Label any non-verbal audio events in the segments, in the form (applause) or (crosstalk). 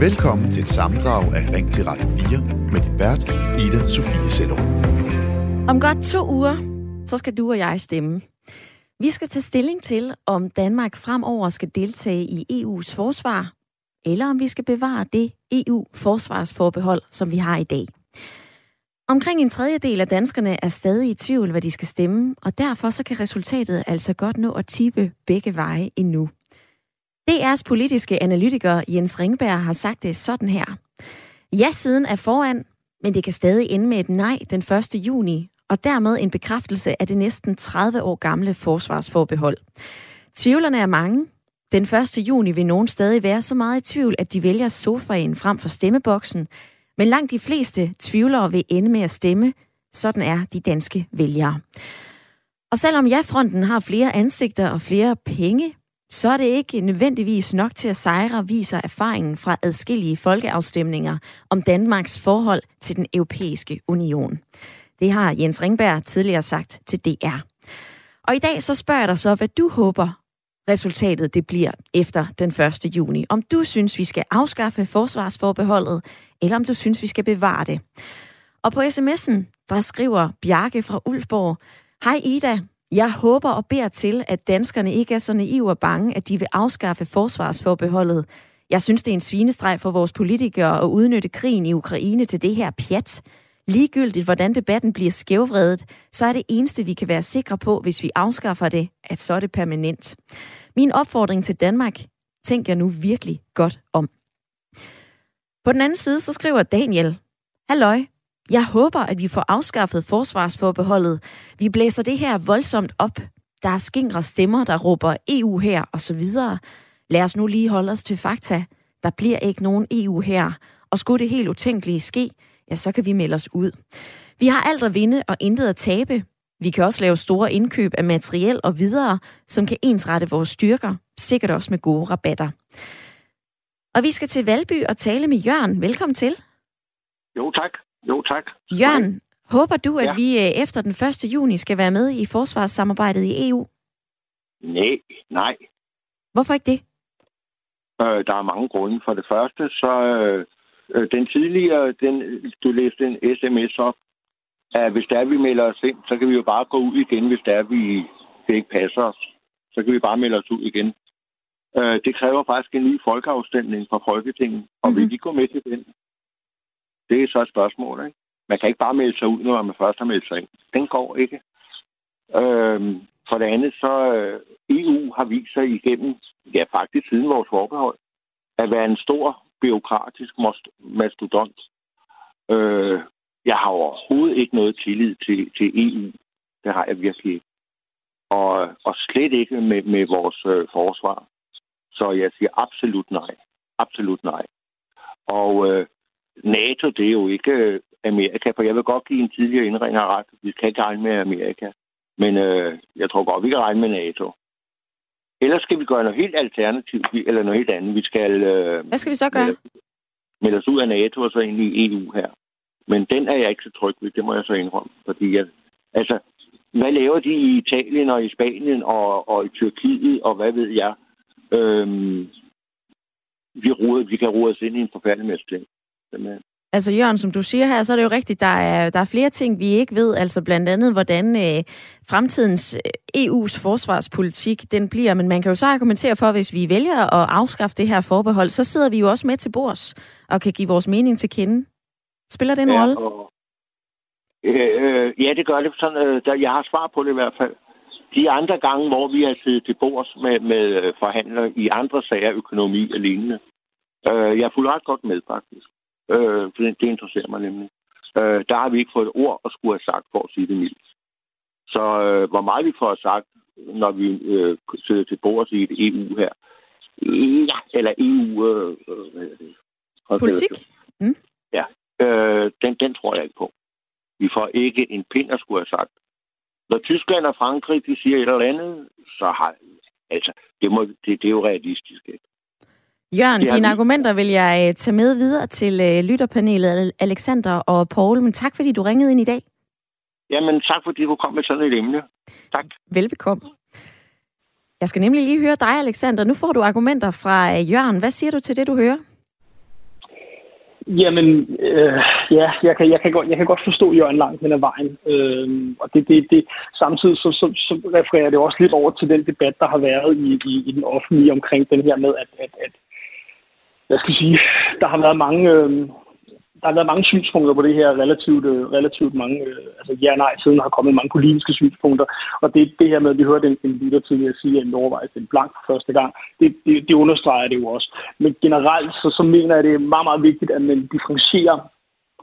Velkommen til et samdrag af Ring til Radio 4 med din vært, Ida Sofie Sellerup. Om godt to uger, så skal du og jeg stemme. Vi skal tage stilling til, om Danmark fremover skal deltage i EU's forsvar, eller om vi skal bevare det EU-forsvarsforbehold, som vi har i dag. Omkring en tredjedel af danskerne er stadig i tvivl, hvad de skal stemme, og derfor så kan resultatet altså godt nå at tippe begge veje endnu. DR's politiske analytiker Jens Ringberg har sagt det sådan her. Ja-siden er foran, men det kan stadig ende med et nej den 1. juni, og dermed en bekræftelse af det næsten 30 år gamle forsvarsforbehold. Tvivlerne er mange. Den 1. juni vil nogen stadig være så meget i tvivl, at de vælger sofaen frem for stemmeboksen, men langt de fleste tvivlere vil ende med at stemme. Sådan er de danske vælgere. Og selvom ja-fronten har flere ansigter og flere penge, så er det ikke nødvendigvis nok til at sejre, viser erfaringen fra adskillige folkeafstemninger om Danmarks forhold til den europæiske union. Det har Jens Ringberg tidligere sagt til DR. Og i dag så spørger jeg dig så, hvad du håber resultatet det bliver efter den 1. juni. Om du synes, vi skal afskaffe forsvarsforbeholdet, eller om du synes, vi skal bevare det. Og på sms'en, der skriver Bjarke fra Ulfborg, Hej Ida, jeg håber og beder til, at danskerne ikke er så naive og bange, at de vil afskaffe forsvarsforbeholdet. Jeg synes, det er en svinestreg for vores politikere at udnytte krigen i Ukraine til det her pjat. Ligegyldigt, hvordan debatten bliver skævvredet, så er det eneste, vi kan være sikre på, hvis vi afskaffer det, at så er det permanent. Min opfordring til Danmark, tænk jeg nu virkelig godt om. På den anden side, så skriver Daniel, Halløj, jeg håber, at vi får afskaffet forsvarsforbeholdet. Vi blæser det her voldsomt op. Der er skingre stemmer, der råber EU her og så videre. Lad os nu lige holde os til fakta. Der bliver ikke nogen EU her. Og skulle det helt utænkelige ske, ja, så kan vi melde os ud. Vi har alt at vinde og intet at tabe. Vi kan også lave store indkøb af materiel og videre, som kan ensrette vores styrker, sikkert også med gode rabatter. Og vi skal til Valby og tale med Jørgen. Velkommen til. Jo, tak. Jo, tak. Jørgen, håber du, at Ja. vi øh, efter den 1. juni skal være med i forsvarssamarbejdet i EU? Nej, nej. Hvorfor ikke det? Øh, der er mange grunde. For det første, så øh, øh, den tidligere, den, du læste en sms op, at hvis der vi melder os ind, så kan vi jo bare gå ud igen, hvis der vi det ikke passer os. Så kan vi bare melde os ud igen. Øh, det kræver faktisk en ny folkeafstemning fra Folketinget, og mm-hmm. Mhm. vil de gå med til den? Det er så et spørgsmål, ikke? Man kan ikke bare melde sig ud, når man først har meldt sig ind. Den går ikke. Øhm, for det andet, så øh, EU har vist sig igennem, ja faktisk siden vores forbehold, at være en stor byråkratisk mastodont. Øh, jeg har overhovedet ikke noget tillid til, til EU. Det har jeg virkelig ikke. Og, og slet ikke med, med vores øh, forsvar. Så jeg siger absolut nej. Absolut nej. Og øh, NATO, det er jo ikke øh, Amerika, for jeg vil godt give en tidligere indringer ret. Vi kan ikke regne med Amerika. Men øh, jeg tror godt, vi kan regne med NATO. Ellers skal vi gøre noget helt alternativt, eller noget helt andet. Vi skal øh, Hvad skal vi så gøre? melde, os ud af NATO og så ind i EU her. Men den er jeg ikke så tryg ved, det må jeg så indrømme. Fordi jeg, altså, hvad laver de i Italien og i Spanien og, og i Tyrkiet og hvad ved jeg? Øhm, vi, roder, vi kan rode os ind i en forfærdelig masse ting. Simpelthen. Altså Jørgen, som du siger her, så er det jo rigtigt, der er, der er flere ting, vi ikke ved. Altså blandt andet, hvordan øh, fremtidens øh, EU's forsvarspolitik den bliver. Men man kan jo så argumentere for, hvis vi vælger at afskaffe det her forbehold, så sidder vi jo også med til bords og kan give vores mening til kende. Spiller det en ja, rolle? og, øh, øh, ja, det gør det. Sådan, øh, der, jeg har svar på det i hvert fald. De andre gange, hvor vi har siddet til bords med, med øh, forhandlere i andre sager, økonomi og lignende, øh, jeg er fuldt ret godt med, faktisk. Øh, for det, det interesserer mig nemlig. Øh, der har vi ikke fået et ord at skulle have sagt, for at sige det mildt. Så øh, hvor meget vi får sagt, når vi øh, sidder til bords i et EU her, ja, eller EU... Øh, øh? Politik? Mm. Ja, øh, den, den tror jeg ikke på. Vi får ikke en pind at skulle have sagt. Når Tyskland og Frankrig de siger et eller andet, så har altså, det, må, det, det er jo realistisk. Ikke? Jørgen, har dine vi- argumenter vil jeg øh, tage med videre til øh, lytterpanelet Alexander og Paul, men tak fordi du ringede ind i dag. Jamen, tak fordi du kom med sådan et emne. Tak. Velbekomme. Jeg skal nemlig lige høre dig, Alexander. Nu får du argumenter fra øh, Jørgen. Hvad siger du til det, du hører? Jamen, øh, ja, jeg kan, jeg, kan godt, jeg kan godt forstå Jørgen langt hen ad vejen. Øh, og det, det, det, samtidig så, så, så refererer det også lidt over til den debat, der har været i, i, i den offentlige omkring den her med, at, at, at jeg skal sige, der har været mange, øh, der har været mange synspunkter på det her, relativt, øh, relativt mange, øh, altså ja nej, siden har kommet mange politiske synspunkter, og det, det her med, at vi hørte en, en lytter til at sige, at en overvejelse en blank for første gang, det, det, det understreger det jo også. Men generelt, så, så mener jeg, at det er meget, meget vigtigt, at man differentierer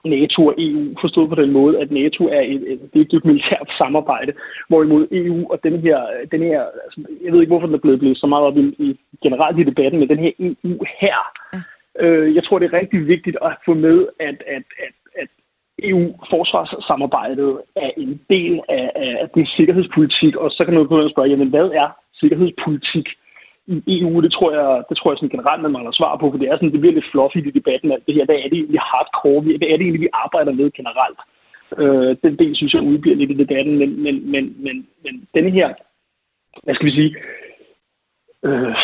NATO og EU, forstået på den måde, at NATO er et, et, det er et militært samarbejde, hvorimod EU og den her, den her altså, jeg ved ikke, hvorfor den er blevet, blevet så meget op i, i generelt i debatten, men den her EU her, ja. Øh, jeg tror, det er rigtig vigtigt at få med, at, at, at, at EU-forsvarssamarbejdet er en del af, af det sikkerhedspolitik, og så kan man jo spørge, jamen hvad er sikkerhedspolitik i EU? Det tror jeg, det tror jeg sådan generelt, man mangler svar på, for det er sådan, det bliver lidt fluffy i debatten, at det her, hvad er det egentlig hardcore, hvad er det egentlig, vi arbejder med generelt? Øh, den del synes jeg udbliver lidt i debatten, men, men, men, men, men denne her, hvad skal vi sige,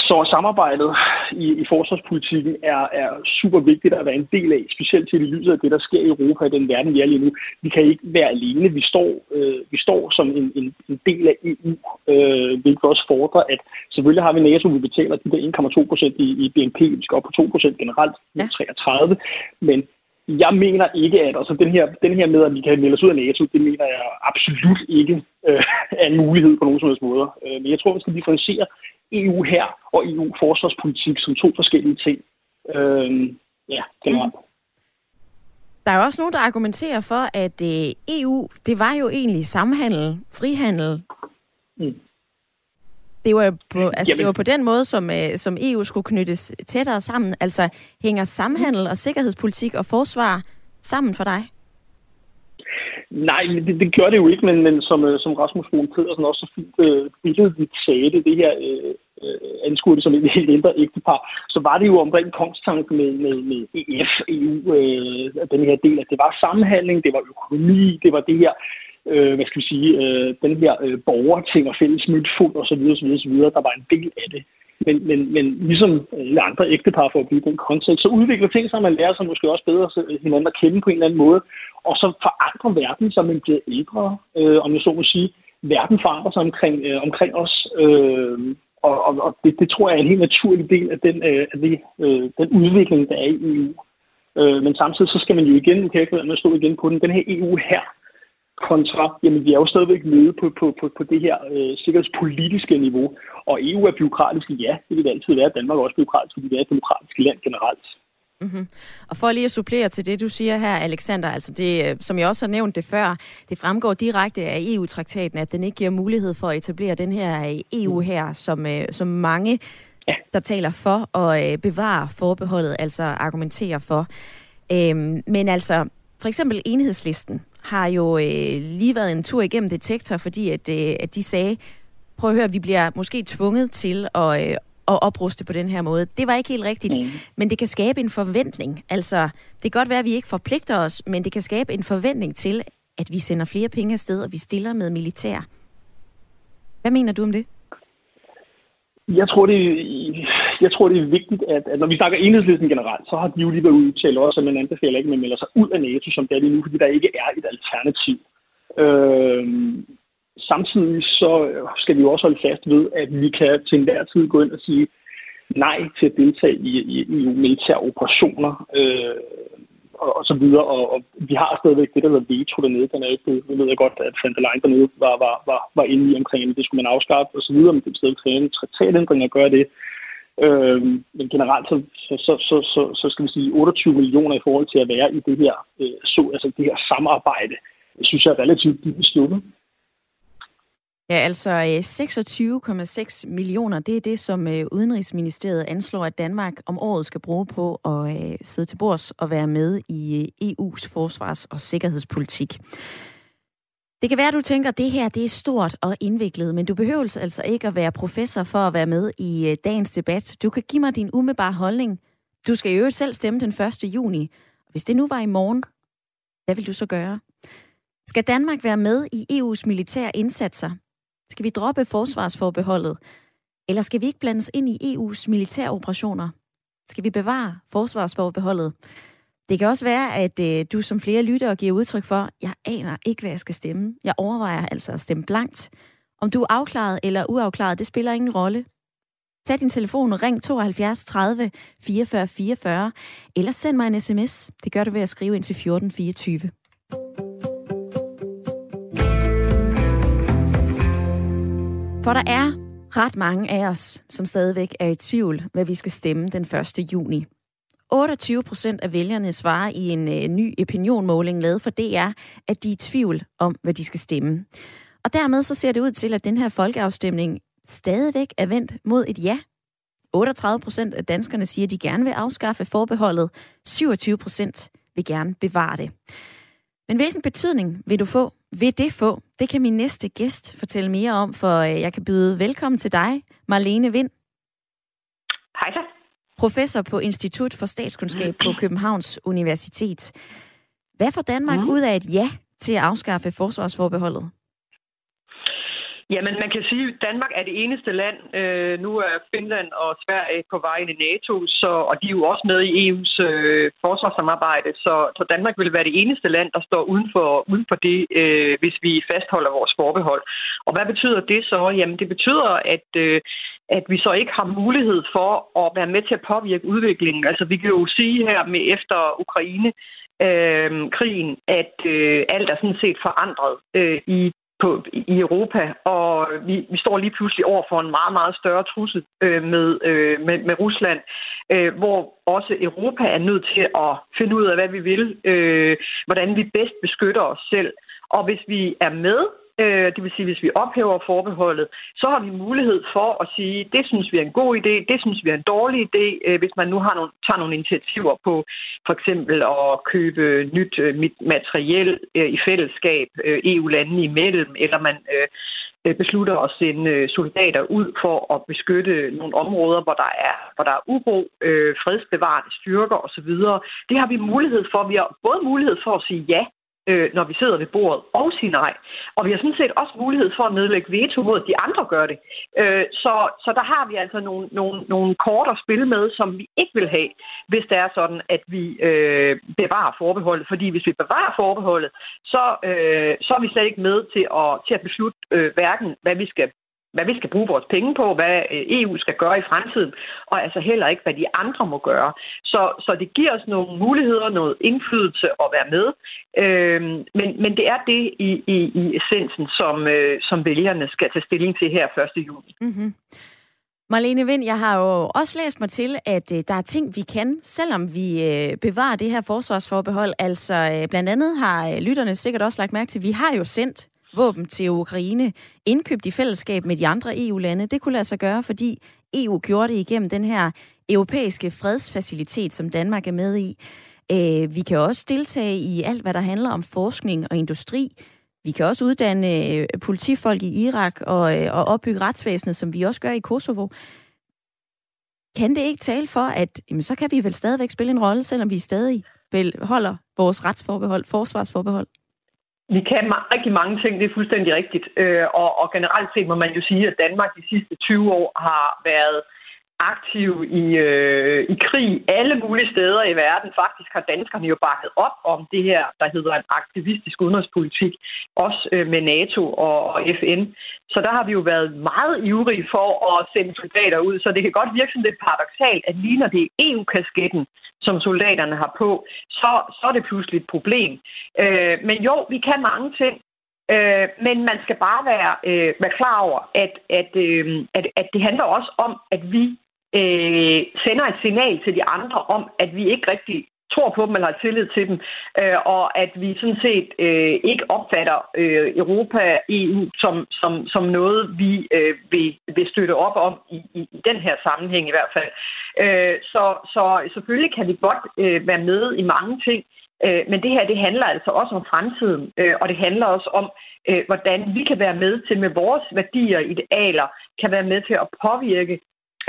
så samarbejdet i, i forsvarspolitikken er, er super vigtigt at være en del af, specielt til i lyset af det, der sker i Europa i den verden, vi er lige nu. Vi kan ikke være alene. Vi står, øh, vi står som en, en, en del af EU, øh, hvilket også fordrer, at selvfølgelig har vi NATO, vi betaler de der 1,2 procent i, i BNP, vi skal op på 2 procent generelt, ja. 33, men jeg mener ikke, at altså den, her, den her med, at vi kan melde os ud af NATO, det mener jeg absolut ikke øh, er en mulighed på nogen som helst måder. Øh, men jeg tror, vi skal differentiere EU her og EU forsvarspolitik som to forskellige ting. Øh, ja, generelt. Mm. Der er jo også nogen, der argumenterer for, at øh, EU, det var jo egentlig samhandel, frihandel. Mm. Det var, på, altså, det var på den måde, som, øh, som EU skulle knyttes tættere sammen. Altså, hænger samhandel og sikkerhedspolitik og forsvar sammen for dig? Nej, det, det gør det jo ikke, men, men som, øh, som Rasmus Brun Pedersen også så fint øh, billedligt sagde det, det her øh, øh, anskuer det som et (laughs) helt ældre ægtepar, så var det jo omkring kongstanken med, med, med EF, EU, øh, den her del, at det var sammenhandling, det var økonomi, det var det her, øh, hvad skal vi sige, øh, den her øh, borgerting og fælles møntfund osv., osv., osv., der var en del af det. Men, men, men ligesom alle andre ægtepar for at blive den kontekst, så udvikler ting sig, man lærer sig måske også bedre øh, hinanden at kende på en eller anden måde, og så forandrer verden sig, man bliver ældre, øh, om jeg så må sige. Verden forandrer sig omkring, øh, omkring os, øh, og, og, og det, det tror jeg er en helt naturlig del af den, øh, af det, øh, den udvikling, der er i EU. Øh, men samtidig så skal man jo igen, nu kan jeg ikke være med at stå igen på den, den her EU her, kontra, jamen vi er jo stadigvæk nede på, på, på, på det her øh, sikkerhedspolitiske niveau. Og EU er byråkratisk, ja, det vil det altid være. Danmark er også byråkratisk, fordi vi er et demokratisk land generelt. Mm-hmm. Og for lige at supplere til det, du siger her, Alexander, altså det, øh, som jeg også har nævnt det før, det fremgår direkte af EU-traktaten, at den ikke giver mulighed for at etablere den her øh, EU her, som, øh, som mange, der taler for at bevare forbeholdet, altså argumenterer for. Øhm, men altså, for eksempel enhedslisten har jo lige været en tur igennem detektor, fordi at, at de sagde, prøv at høre, vi bliver måske tvunget til at, at opruste på den her måde. Det var ikke helt rigtigt, mm. men det kan skabe en forventning. Altså, det kan godt være, at vi ikke forpligter os, men det kan skabe en forventning til, at vi sender flere penge afsted, og vi stiller med militær. Hvad mener du om det? Jeg tror, det, jeg tror, det er vigtigt, at, at når vi snakker enhedslisten generelt, så har de jo lige været udtalt også, at man anbefaler ikke, at man melder sig ud af NATO, som det er lige nu, fordi der ikke er et alternativ. Øh, samtidig så øh, skal vi jo også holde fast ved, at vi kan til enhver tid gå ind og sige nej til at deltage i, i, i militære operationer øh, og, og så videre. Og, og vi har stadigvæk det, der hedder veto dernede. Den er ikke, vi ved jeg godt, at Frank der dernede var, var, var, var inde i omkring, at det skulle man afskaffe og så videre, men det er stadig kræve en traktatændring at gøre det. Øh, men generelt så, så, så, så, så, så skal vi sige 28 millioner i forhold til at være i det her, øh, så, altså det her samarbejde, det synes jeg er relativt dybt sluttet. Ja, altså øh, 26,6 millioner, det er det, som øh, Udenrigsministeriet anslår, at Danmark om året skal bruge på at øh, sidde til bords og være med i EU's forsvars- og sikkerhedspolitik. Det kan være, at du tænker, at det her det er stort og indviklet, men du behøver altså ikke at være professor for at være med i dagens debat. Du kan give mig din umiddelbare holdning. Du skal jo selv stemme den 1. juni. Hvis det nu var i morgen, hvad vil du så gøre? Skal Danmark være med i EU's militære indsatser? Skal vi droppe forsvarsforbeholdet? Eller skal vi ikke blandes ind i EU's militære operationer? Skal vi bevare forsvarsforbeholdet? Det kan også være, at øh, du som flere lyttere giver udtryk for, jeg aner ikke, hvad jeg skal stemme. Jeg overvejer altså at stemme blankt. Om du er afklaret eller uafklaret, det spiller ingen rolle. Tag din telefon og ring 72 30 44 44, eller send mig en sms. Det gør du ved at skrive ind til 1424. For der er ret mange af os, som stadigvæk er i tvivl, hvad vi skal stemme den 1. juni. 28 procent af vælgerne svarer i en øh, ny opinionmåling lavet for DR, at de er i tvivl om, hvad de skal stemme. Og dermed så ser det ud til, at den her folkeafstemning stadigvæk er vendt mod et ja. 38 procent af danskerne siger, at de gerne vil afskaffe forbeholdet. 27 procent vil gerne bevare det. Men hvilken betydning vil du få? Vil det få? Det kan min næste gæst fortælle mere om, for øh, jeg kan byde velkommen til dig, Marlene Vind. Hej så. Professor på Institut for Statskundskab på Københavns Universitet. Hvad får Danmark mm. ud af et ja til at afskaffe forsvarsforbeholdet? Jamen, man kan sige, at Danmark er det eneste land. Øh, nu er Finland og Sverige på vej ind i NATO, så, og de er jo også med i EU's øh, forsvarssamarbejde. Så, så Danmark vil være det eneste land, der står uden for, uden for det, øh, hvis vi fastholder vores forbehold. Og hvad betyder det så? Jamen, det betyder, at, øh, at vi så ikke har mulighed for at være med til at påvirke udviklingen. Altså, vi kan jo sige her med efter Ukraine, øh, krigen, at øh, alt er sådan set forandret øh, i på, i Europa, og vi, vi står lige pludselig over for en meget, meget større trussel øh, med, øh, med, med Rusland, øh, hvor også Europa er nødt til at finde ud af, hvad vi vil, øh, hvordan vi bedst beskytter os selv. Og hvis vi er med Øh, det vil sige, hvis vi ophæver forbeholdet, så har vi mulighed for at sige, det synes vi er en god idé, det synes vi er en dårlig idé, øh, hvis man nu har nogle, tager nogle initiativer på for eksempel at købe nyt øh, materiel øh, i fællesskab øh, EU-landene imellem, eller man øh, beslutter at sende soldater ud for at beskytte nogle områder, hvor der er, hvor der er uro, fredsbevarende styrker osv. Det har vi mulighed for. Vi har både mulighed for at sige ja øh, når vi sidder ved bordet, og sige nej. Og vi har sådan set også mulighed for at nedlægge veto mod, at de andre gør det. Øh, så, så der har vi altså nogle, nogle, nogle kort at spille med, som vi ikke vil have, hvis det er sådan, at vi øh, bevarer forbeholdet. Fordi hvis vi bevarer forbeholdet, så, øh, så er vi slet ikke med til at, til at beslutte øh, hverken, hvad vi skal hvad vi skal bruge vores penge på, hvad øh, EU skal gøre i fremtiden, og altså heller ikke, hvad de andre må gøre. Så, så det giver os nogle muligheder, noget indflydelse at være med, øhm, men, men det er det i, i, i essensen, som, øh, som vælgerne skal tage stilling til her 1. juni. Mm-hmm. Marlene Vind, jeg har jo også læst mig til, at øh, der er ting, vi kan, selvom vi øh, bevarer det her forsvarsforbehold. Altså, øh, blandt andet har øh, lytterne sikkert også lagt mærke til, at vi har jo sendt våben til Ukraine, indkøbt i fællesskab med de andre EU-lande. Det kunne lade sig gøre, fordi EU gjorde det igennem den her europæiske fredsfacilitet, som Danmark er med i. Øh, vi kan også deltage i alt, hvad der handler om forskning og industri. Vi kan også uddanne øh, politifolk i Irak og, øh, og opbygge retsvæsenet, som vi også gør i Kosovo. Kan det ikke tale for, at jamen, så kan vi vel stadigvæk spille en rolle, selvom vi stadig holder vores retsforbehold, forsvarsforbehold? Vi kan rigtig mange ting, det er fuldstændig rigtigt. Øh, og, og generelt set må man jo sige, at Danmark de sidste 20 år har været aktive i, øh, i krig alle mulige steder i verden. Faktisk har danskerne jo bakket op om det her, der hedder en aktivistisk udenrigspolitik, også øh, med NATO og, og FN. Så der har vi jo været meget ivrige for at sende soldater ud. Så det kan godt virke sådan lidt paradoxalt, at lige når det er EU-kasketten, som soldaterne har på, så, så er det pludselig et problem. Øh, men jo, vi kan mange ting. Øh, men man skal bare være, øh, være klar over, at, at, øh, at, at det handler også om, at vi øh, sender et signal til de andre om, at vi ikke rigtig tror på dem eller har tillid til dem, øh, og at vi sådan set øh, ikke opfatter øh, Europa, EU som, som, som noget, vi øh, vil, vil støtte op om i, i, i den her sammenhæng i hvert fald. Øh, så, så selvfølgelig kan vi godt øh, være med i mange ting, øh, men det her det handler altså også om fremtiden, øh, og det handler også om, øh, hvordan vi kan være med til med vores værdier, idealer, kan være med til at påvirke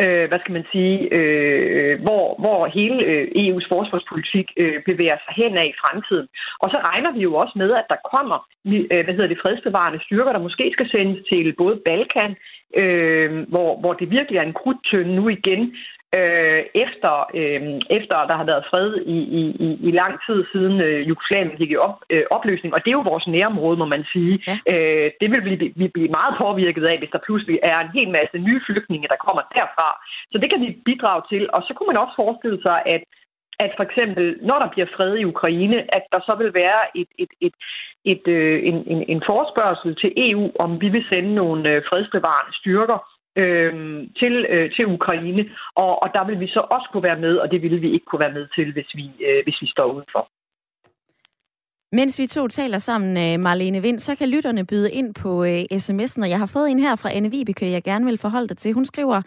øh, hvad skal man sige, øh, hvor, hvor hele øh, EU's forsvarspolitik øh, bevæger sig hen af i fremtiden. Og så regner vi jo også med, at der kommer øh, hvad hedder det, fredsbevarende styrker, der måske skal sendes til både Balkan, øh, hvor, hvor det virkelig er en krudtønde nu igen, øh, efter, øh, efter der har været fred i, i, i, i lang tid siden øh, Jugoslavien gik i op, øh, opløsning. Og det er jo vores nærområde, må man sige. Ja. Øh, det vil vi, vi blive meget påvirket af, hvis der pludselig er en hel masse nye flygtninge, der kommer derfra. Så det kan vi bidrage til. Og så kunne man også forestille sig, at at for eksempel, når der bliver fred i Ukraine, at der så vil være et, et, et, et, øh, en, en, en forspørgsel til EU, om vi vil sende nogle øh, fredsbevarende styrker øh, til, øh, til Ukraine. Og, og der vil vi så også kunne være med, og det ville vi ikke kunne være med til, hvis vi, øh, hvis vi står udenfor. Mens vi to taler sammen, øh, Marlene Vind, så kan lytterne byde ind på øh, sms'en, og jeg har fået en her fra Anne Vibeke, jeg gerne vil forholde dig til. Hun skriver,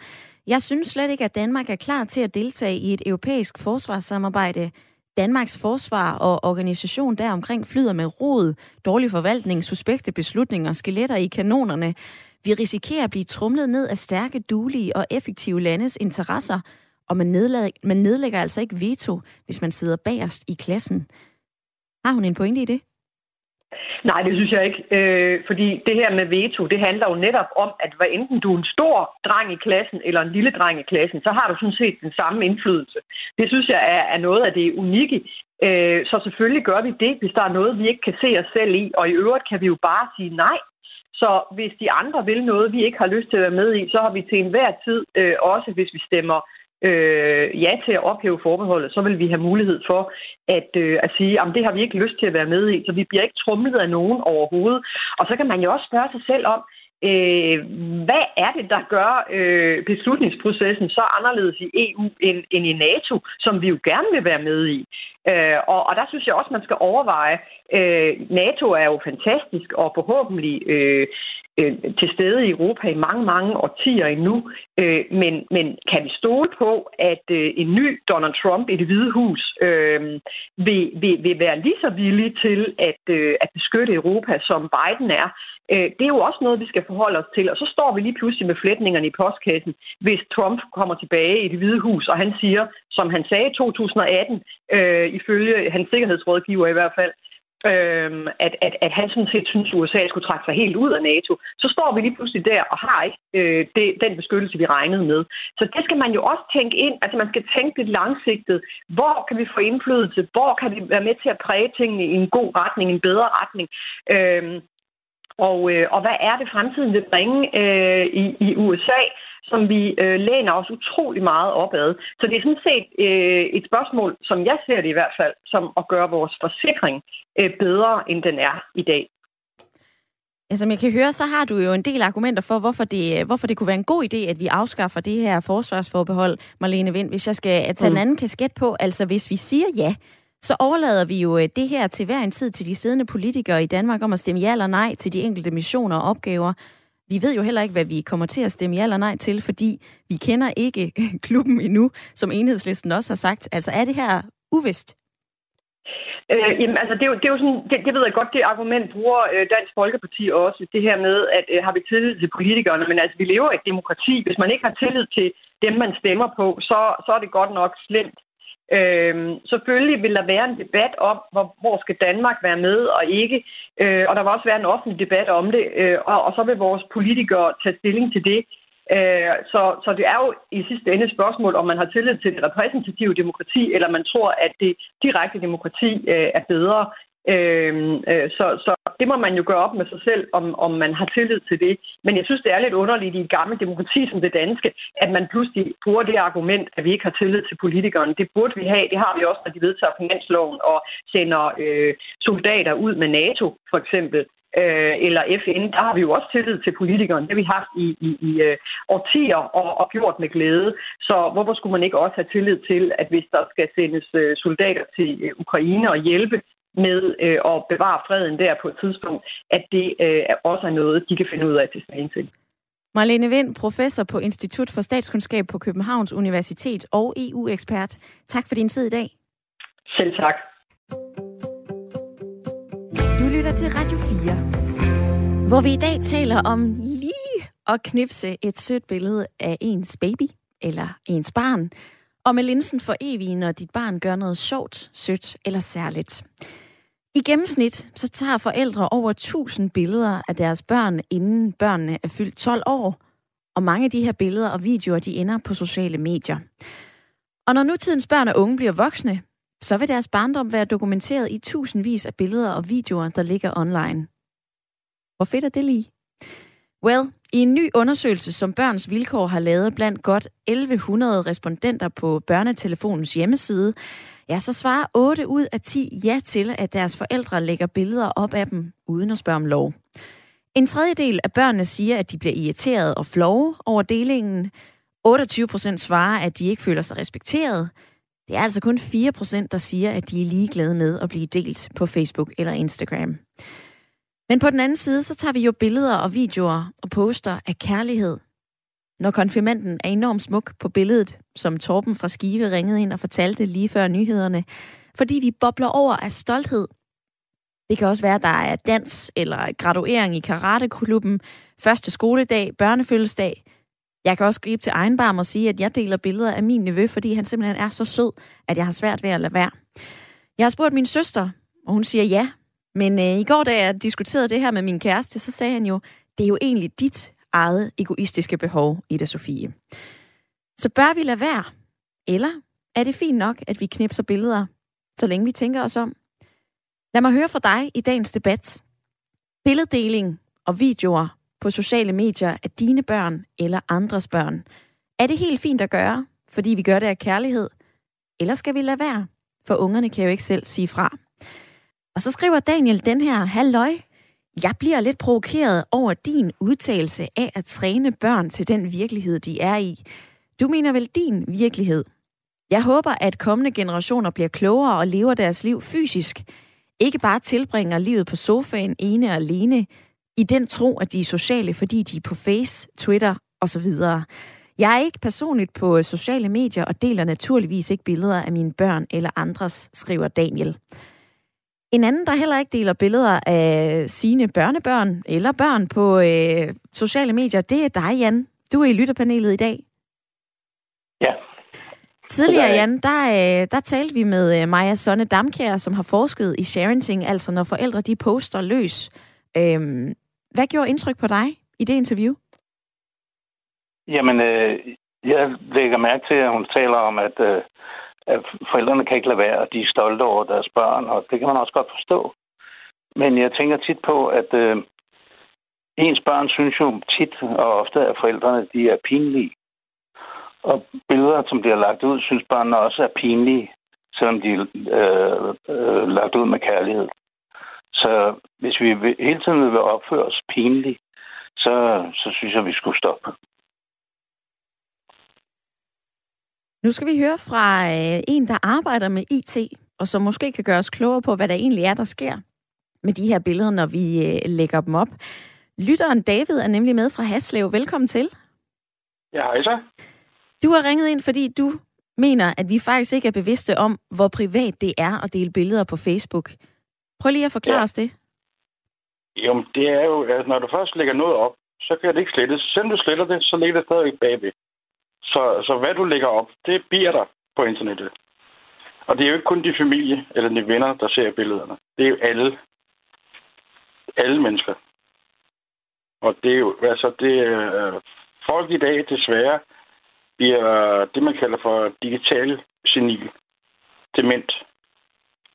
jeg synes slet ikke, at Danmark er klar til at deltage i et europæisk forsvarssamarbejde. Danmarks forsvar og organisation deromkring flyder med rod, dårlig forvaltning, suspekte beslutninger, skeletter i kanonerne. Vi risikerer at blive trumlet ned af stærke, dulige og effektive landes interesser, og man nedlægger, man nedlægger altså ikke veto, hvis man sidder bagerst i klassen. Har hun en pointe i det? Nej, det synes jeg ikke. Øh, fordi det her med veto, det handler jo netop om, at hvad enten du er en stor dreng i klassen eller en lille dreng i klassen, så har du sådan set den samme indflydelse. Det synes jeg er, er noget af det unikke. Øh, så selvfølgelig gør vi det, hvis der er noget, vi ikke kan se os selv i. Og i øvrigt kan vi jo bare sige nej. Så hvis de andre vil noget, vi ikke har lyst til at være med i, så har vi til enhver tid, øh, også hvis vi stemmer øh, ja til at ophæve forbeholdet, så vil vi have mulighed for at, øh, at sige, at det har vi ikke lyst til at være med i, så vi bliver ikke trumlet af nogen overhovedet. Og så kan man jo også spørge sig selv om, øh, hvad er det, der gør øh, beslutningsprocessen så anderledes i EU end, end i NATO, som vi jo gerne vil være med i. Øh, og, og der synes jeg også, man skal overveje, øh, NATO er jo fantastisk og forhåbentlig øh, øh, til stede i Europa i mange, mange årtier endnu. Øh, men, men kan vi stole på, at øh, en ny Donald Trump i det hvide hus øh, vil, vil, vil være lige så villig til at, øh, at beskytte Europa, som Biden er? Øh, det er jo også noget, vi skal forholde os til. Og så står vi lige pludselig med flætningerne i postkassen, hvis Trump kommer tilbage i det hvide hus, og han siger, som han sagde i 2018, øh, ifølge hans sikkerhedsrådgiver i hvert fald, øh, at, at, at han sådan set synes, at USA skulle trække sig helt ud af NATO, så står vi lige pludselig der og har ikke øh, det, den beskyttelse, vi regnede med. Så det skal man jo også tænke ind. Altså man skal tænke lidt langsigtet. Hvor kan vi få indflydelse? Hvor kan vi være med til at præge tingene i en god retning, en bedre retning? Øh, og, øh, og hvad er det fremtiden vil bringe øh, i, i USA? Som vi øh, læner os utrolig meget opad. Så det er sådan set øh, et spørgsmål, som jeg ser det i hvert fald, som at gøre vores forsikring øh, bedre, end den er i dag. Ja, som jeg kan høre, så har du jo en del argumenter for, hvorfor det, hvorfor det kunne være en god idé, at vi afskaffer det her forsvarsforbehold, Marlene Vind. Hvis jeg skal tage mm. en anden kasket på, altså hvis vi siger ja, så overlader vi jo øh, det her til hver en tid til de siddende politikere i Danmark om at stemme ja eller nej til de enkelte missioner og opgaver. Vi ved jo heller ikke, hvad vi kommer til at stemme ja eller nej til, fordi vi kender ikke (laughs) klubben endnu, som enhedslisten også har sagt. Altså er det her uvist? Øh, jamen, altså, det er jo, det er jo sådan, det, det ved jeg godt, det argument bruger øh, Dansk Folkeparti også, det her med, at øh, har vi tillid til politikerne, men altså, vi lever i et demokrati. Hvis man ikke har tillid til dem, man stemmer på, så, så er det godt nok slemt. Øhm, selvfølgelig vil der være en debat om, hvor, hvor skal Danmark være med og ikke. Øh, og der vil også være en offentlig debat om det, øh, og, og så vil vores politikere tage stilling til det. Øh, så, så det er jo i sidste ende et spørgsmål, om man har tillid til det repræsentative demokrati, eller man tror, at det direkte demokrati øh, er bedre. Øhm, øh, så, så det må man jo gøre op med sig selv, om, om man har tillid til det. Men jeg synes, det er lidt underligt i et gammelt demokrati som det danske, at man pludselig bruger det argument, at vi ikke har tillid til politikerne. Det burde vi have. Det har vi også, når de vedtager finansloven og sender øh, soldater ud med NATO, for eksempel øh, eller FN, der har vi jo også tillid til politikerne. Det har vi haft i, i, i øh, årtier og, og gjort med glæde. Så hvorfor skulle man ikke også have tillid til, at hvis der skal sendes øh, soldater til øh, Ukraine og hjælpe med øh, at bevare freden der på et tidspunkt, at det øh, også er noget, de kan finde ud af til stilling til. Marlene Vind, professor på Institut for Statskundskab på Københavns Universitet og EU-ekspert. Tak for din tid i dag. Selv tak. Du lytter til Radio 4, hvor vi i dag taler om lige at knipse et sødt billede af ens baby eller ens barn, og med linsen for evigt, når dit barn gør noget sjovt, sødt eller særligt. I gennemsnit så tager forældre over 1000 billeder af deres børn, inden børnene er fyldt 12 år, og mange af de her billeder og videoer, de ender på sociale medier. Og når nutidens børn og unge bliver voksne, så vil deres barndom være dokumenteret i tusindvis af billeder og videoer, der ligger online. Hvor fedt er det lige? Well, i en ny undersøgelse, som Børns Vilkår har lavet blandt godt 1100 respondenter på børnetelefonens hjemmeside, ja, så svarer 8 ud af 10 ja til, at deres forældre lægger billeder op af dem, uden at spørge om lov. En tredjedel af børnene siger, at de bliver irriteret og flove over delingen. 28 procent svarer, at de ikke føler sig respekteret. Det er altså kun 4 procent, der siger, at de er ligeglade med at blive delt på Facebook eller Instagram. Men på den anden side, så tager vi jo billeder og videoer og poster af kærlighed. Når konfirmanden er enormt smuk på billedet, som Torben fra Skive ringede ind og fortalte lige før nyhederne, fordi vi bobler over af stolthed. Det kan også være, at der er dans eller graduering i karateklubben, første skoledag, børnefødselsdag. Jeg kan også gribe til egen barm og sige, at jeg deler billeder af min nevø, fordi han simpelthen er så sød, at jeg har svært ved at lade være. Jeg har spurgt min søster, og hun siger ja, men øh, i går, da jeg diskuterede det her med min kæreste, så sagde han jo, det er jo egentlig dit eget egoistiske behov, Ida Sofie. Så bør vi lade være? Eller er det fint nok, at vi knipser billeder, så længe vi tænker os om? Lad mig høre fra dig i dagens debat. Billeddeling og videoer på sociale medier af dine børn eller andres børn. Er det helt fint at gøre, fordi vi gør det af kærlighed? Eller skal vi lade være? For ungerne kan jo ikke selv sige fra. Og så skriver Daniel den her, halløj, jeg bliver lidt provokeret over din udtalelse af at træne børn til den virkelighed, de er i. Du mener vel din virkelighed? Jeg håber, at kommende generationer bliver klogere og lever deres liv fysisk. Ikke bare tilbringer livet på sofaen ene og alene, i den tro, at de er sociale, fordi de er på Face, Twitter osv. Jeg er ikke personligt på sociale medier og deler naturligvis ikke billeder af mine børn eller andres, skriver Daniel. En anden, der heller ikke deler billeder af sine børnebørn eller børn på øh, sociale medier, det er dig, Jan. Du er i lytterpanelet i dag. Ja. Tidligere, Jan, der, øh, der talte vi med øh, Maja Sonne Damkær, som har forsket i sharing, altså når forældre de poster løs. Øhm, hvad gjorde indtryk på dig i det interview? Jamen, øh, jeg lægger mærke til, at hun taler om, at øh, at forældrene kan ikke lade være, og de er stolte over deres børn, og det kan man også godt forstå. Men jeg tænker tit på, at øh, ens børn synes jo tit og ofte, at forældrene de er pinlige. Og billeder, som bliver lagt ud, synes børnene også er pinlige, selvom de er øh, øh, lagt ud med kærlighed. Så hvis vi hele tiden vil opføre os pinligt, så, så synes jeg, vi skulle stoppe. Nu skal vi høre fra øh, en, der arbejder med IT, og som måske kan gøre os klogere på, hvad der egentlig er, der sker med de her billeder, når vi øh, lægger dem op. Lytteren David er nemlig med fra Haslev. Velkommen til. Ja, hej så. Du har ringet ind, fordi du mener, at vi faktisk ikke er bevidste om, hvor privat det er at dele billeder på Facebook. Prøv lige at forklare ja. os det. Jo, det er jo, at når du først lægger noget op, så kan det ikke slettes. Selvom du sletter det, så ligger det stadig bagved. Så, så hvad du lægger op, det bliver der på internettet. Og det er jo ikke kun de familie eller de venner, der ser billederne. Det er jo alle. Alle mennesker. Og det er jo, altså det øh, folk i dag desværre bliver det, man kalder for digital senil. Dement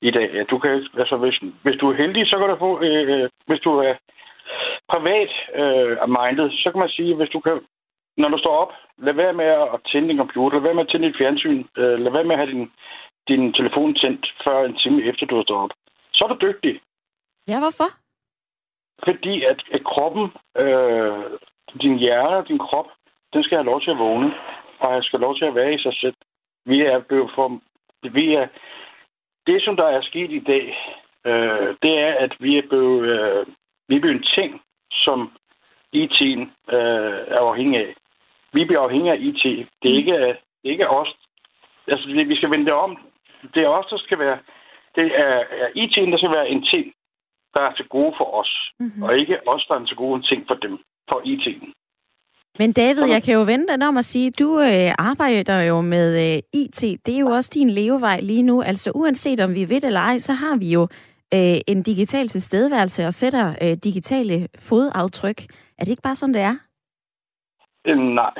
i dag. Ja, du kan, altså hvis, hvis du er heldig, så kan du få, øh, øh hvis du er privat øh, minded, så kan man sige, hvis du kan når du står op, lad være med at tænde din computer, lad være med at tænde dit fjernsyn, øh, lad være med at have din, din telefon tændt før en time efter, du har stået op. Så er du dygtig. Ja, hvorfor? Fordi at, at kroppen, øh, din hjerne, din krop, den skal have lov til at vågne, og jeg skal have lov til at være i sig selv. Vi er blevet for... Vi er, det, som der er sket i dag, øh, det er, at vi er blevet, øh, vi er blevet en ting, som IT'en øh, er afhængig af vi bliver afhængige af IT. Det er ikke, det er ikke os. Altså, vi skal vende det om. Det er os, der skal være... Det er, er IT'en, der skal være en ting, der er til gode for os. Mm-hmm. Og ikke os, der er til gode en ting for dem. For IT'en. Men David, jeg kan jo vente dig om at sige, du øh, arbejder jo med øh, IT. Det er jo også din levevej lige nu. Altså uanset om vi ved det eller ej, så har vi jo øh, en digital tilstedeværelse og sætter øh, digitale fodaftryk. Er det ikke bare sådan, det er? Øh, nej.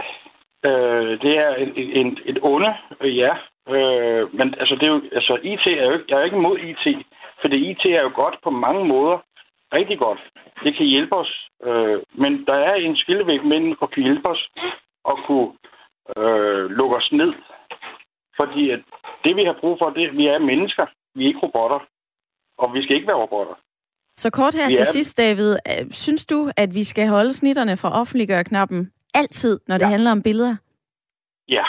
Øh, det er et, et, et onde, øh, ja. Øh, men altså, det er jo, altså, IT er jo ikke, jeg er ikke imod IT, fordi IT er jo godt på mange måder. Rigtig godt. Det kan hjælpe os. Øh, men der er en skillevæg mellem at kunne hjælpe os og kunne øh, lukke os ned. Fordi at det, vi har brug for, det vi er mennesker. Vi er ikke robotter. Og vi skal ikke være robotter. Så kort her vi til er... sidst, David. Synes du, at vi skal holde snitterne fra offentliggøre knappen altid, når det ja. handler om billeder? Ja.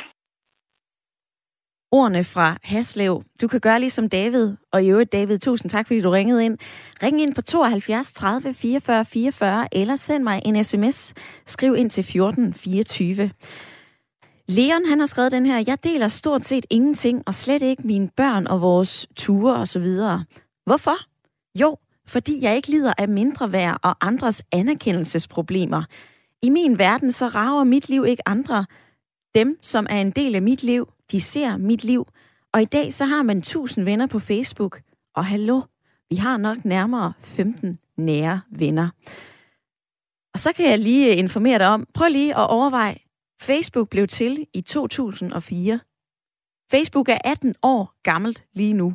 Ordene fra Haslev. Du kan gøre ligesom David. Og i øvrigt, David, tusind tak, fordi du ringede ind. Ring ind på 72 30 44 44, eller send mig en sms. Skriv ind til 14 24. Leon, han har skrevet den her, jeg deler stort set ingenting, og slet ikke mine børn og vores ture og så videre. Hvorfor? Jo, fordi jeg ikke lider af mindre værd og andres anerkendelsesproblemer. I min verden så rager mit liv ikke andre. Dem, som er en del af mit liv, de ser mit liv. Og i dag så har man 1000 venner på Facebook. Og hallo, vi har nok nærmere 15 nære venner. Og så kan jeg lige informere dig om, prøv lige at overveje, Facebook blev til i 2004. Facebook er 18 år gammelt lige nu.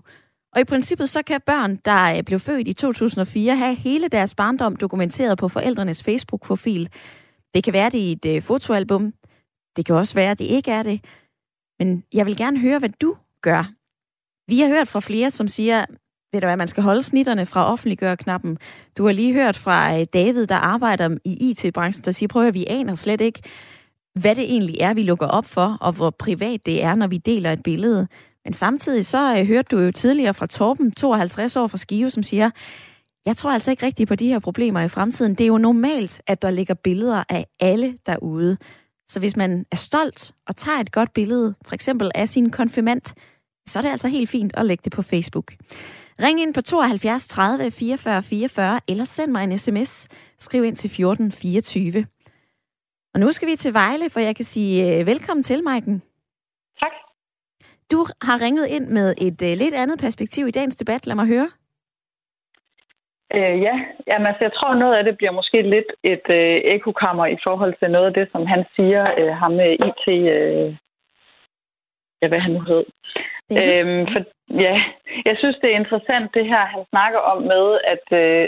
Og i princippet så kan børn, der øh, blev født i 2004, have hele deres barndom dokumenteret på forældrenes Facebook-profil. Det kan være det i et øh, fotoalbum. Det kan også være, det ikke er det. Men jeg vil gerne høre, hvad du gør. Vi har hørt fra flere, som siger, ved du hvad, man skal holde snitterne fra offentliggør-knappen. Du har lige hørt fra øh, David, der arbejder i IT-branchen, der siger, prøv at vi aner slet ikke, hvad det egentlig er, vi lukker op for, og hvor privat det er, når vi deler et billede. Men samtidig så øh, hørte du jo tidligere fra Torben, 52 år fra Skive, som siger, jeg tror altså ikke rigtigt på de her problemer i fremtiden. Det er jo normalt, at der ligger billeder af alle derude. Så hvis man er stolt og tager et godt billede, for eksempel af sin konfirmand, så er det altså helt fint at lægge det på Facebook. Ring ind på 72 30 44 44, eller send mig en sms. Skriv ind til 14 24. Og nu skal vi til Vejle, for jeg kan sige uh, velkommen til, Maiken. Tak. Du har ringet ind med et uh, lidt andet perspektiv i dagens debat. Lad mig høre. Øh, ja, Jamen, altså, jeg tror, noget af det bliver måske lidt et øh, ekokammer i forhold til noget af det, som han siger, øh, ham med IT, øh, ja, hvad han nu hed. Øhm, for, ja, jeg synes, det er interessant, det her, han snakker om med, at øh,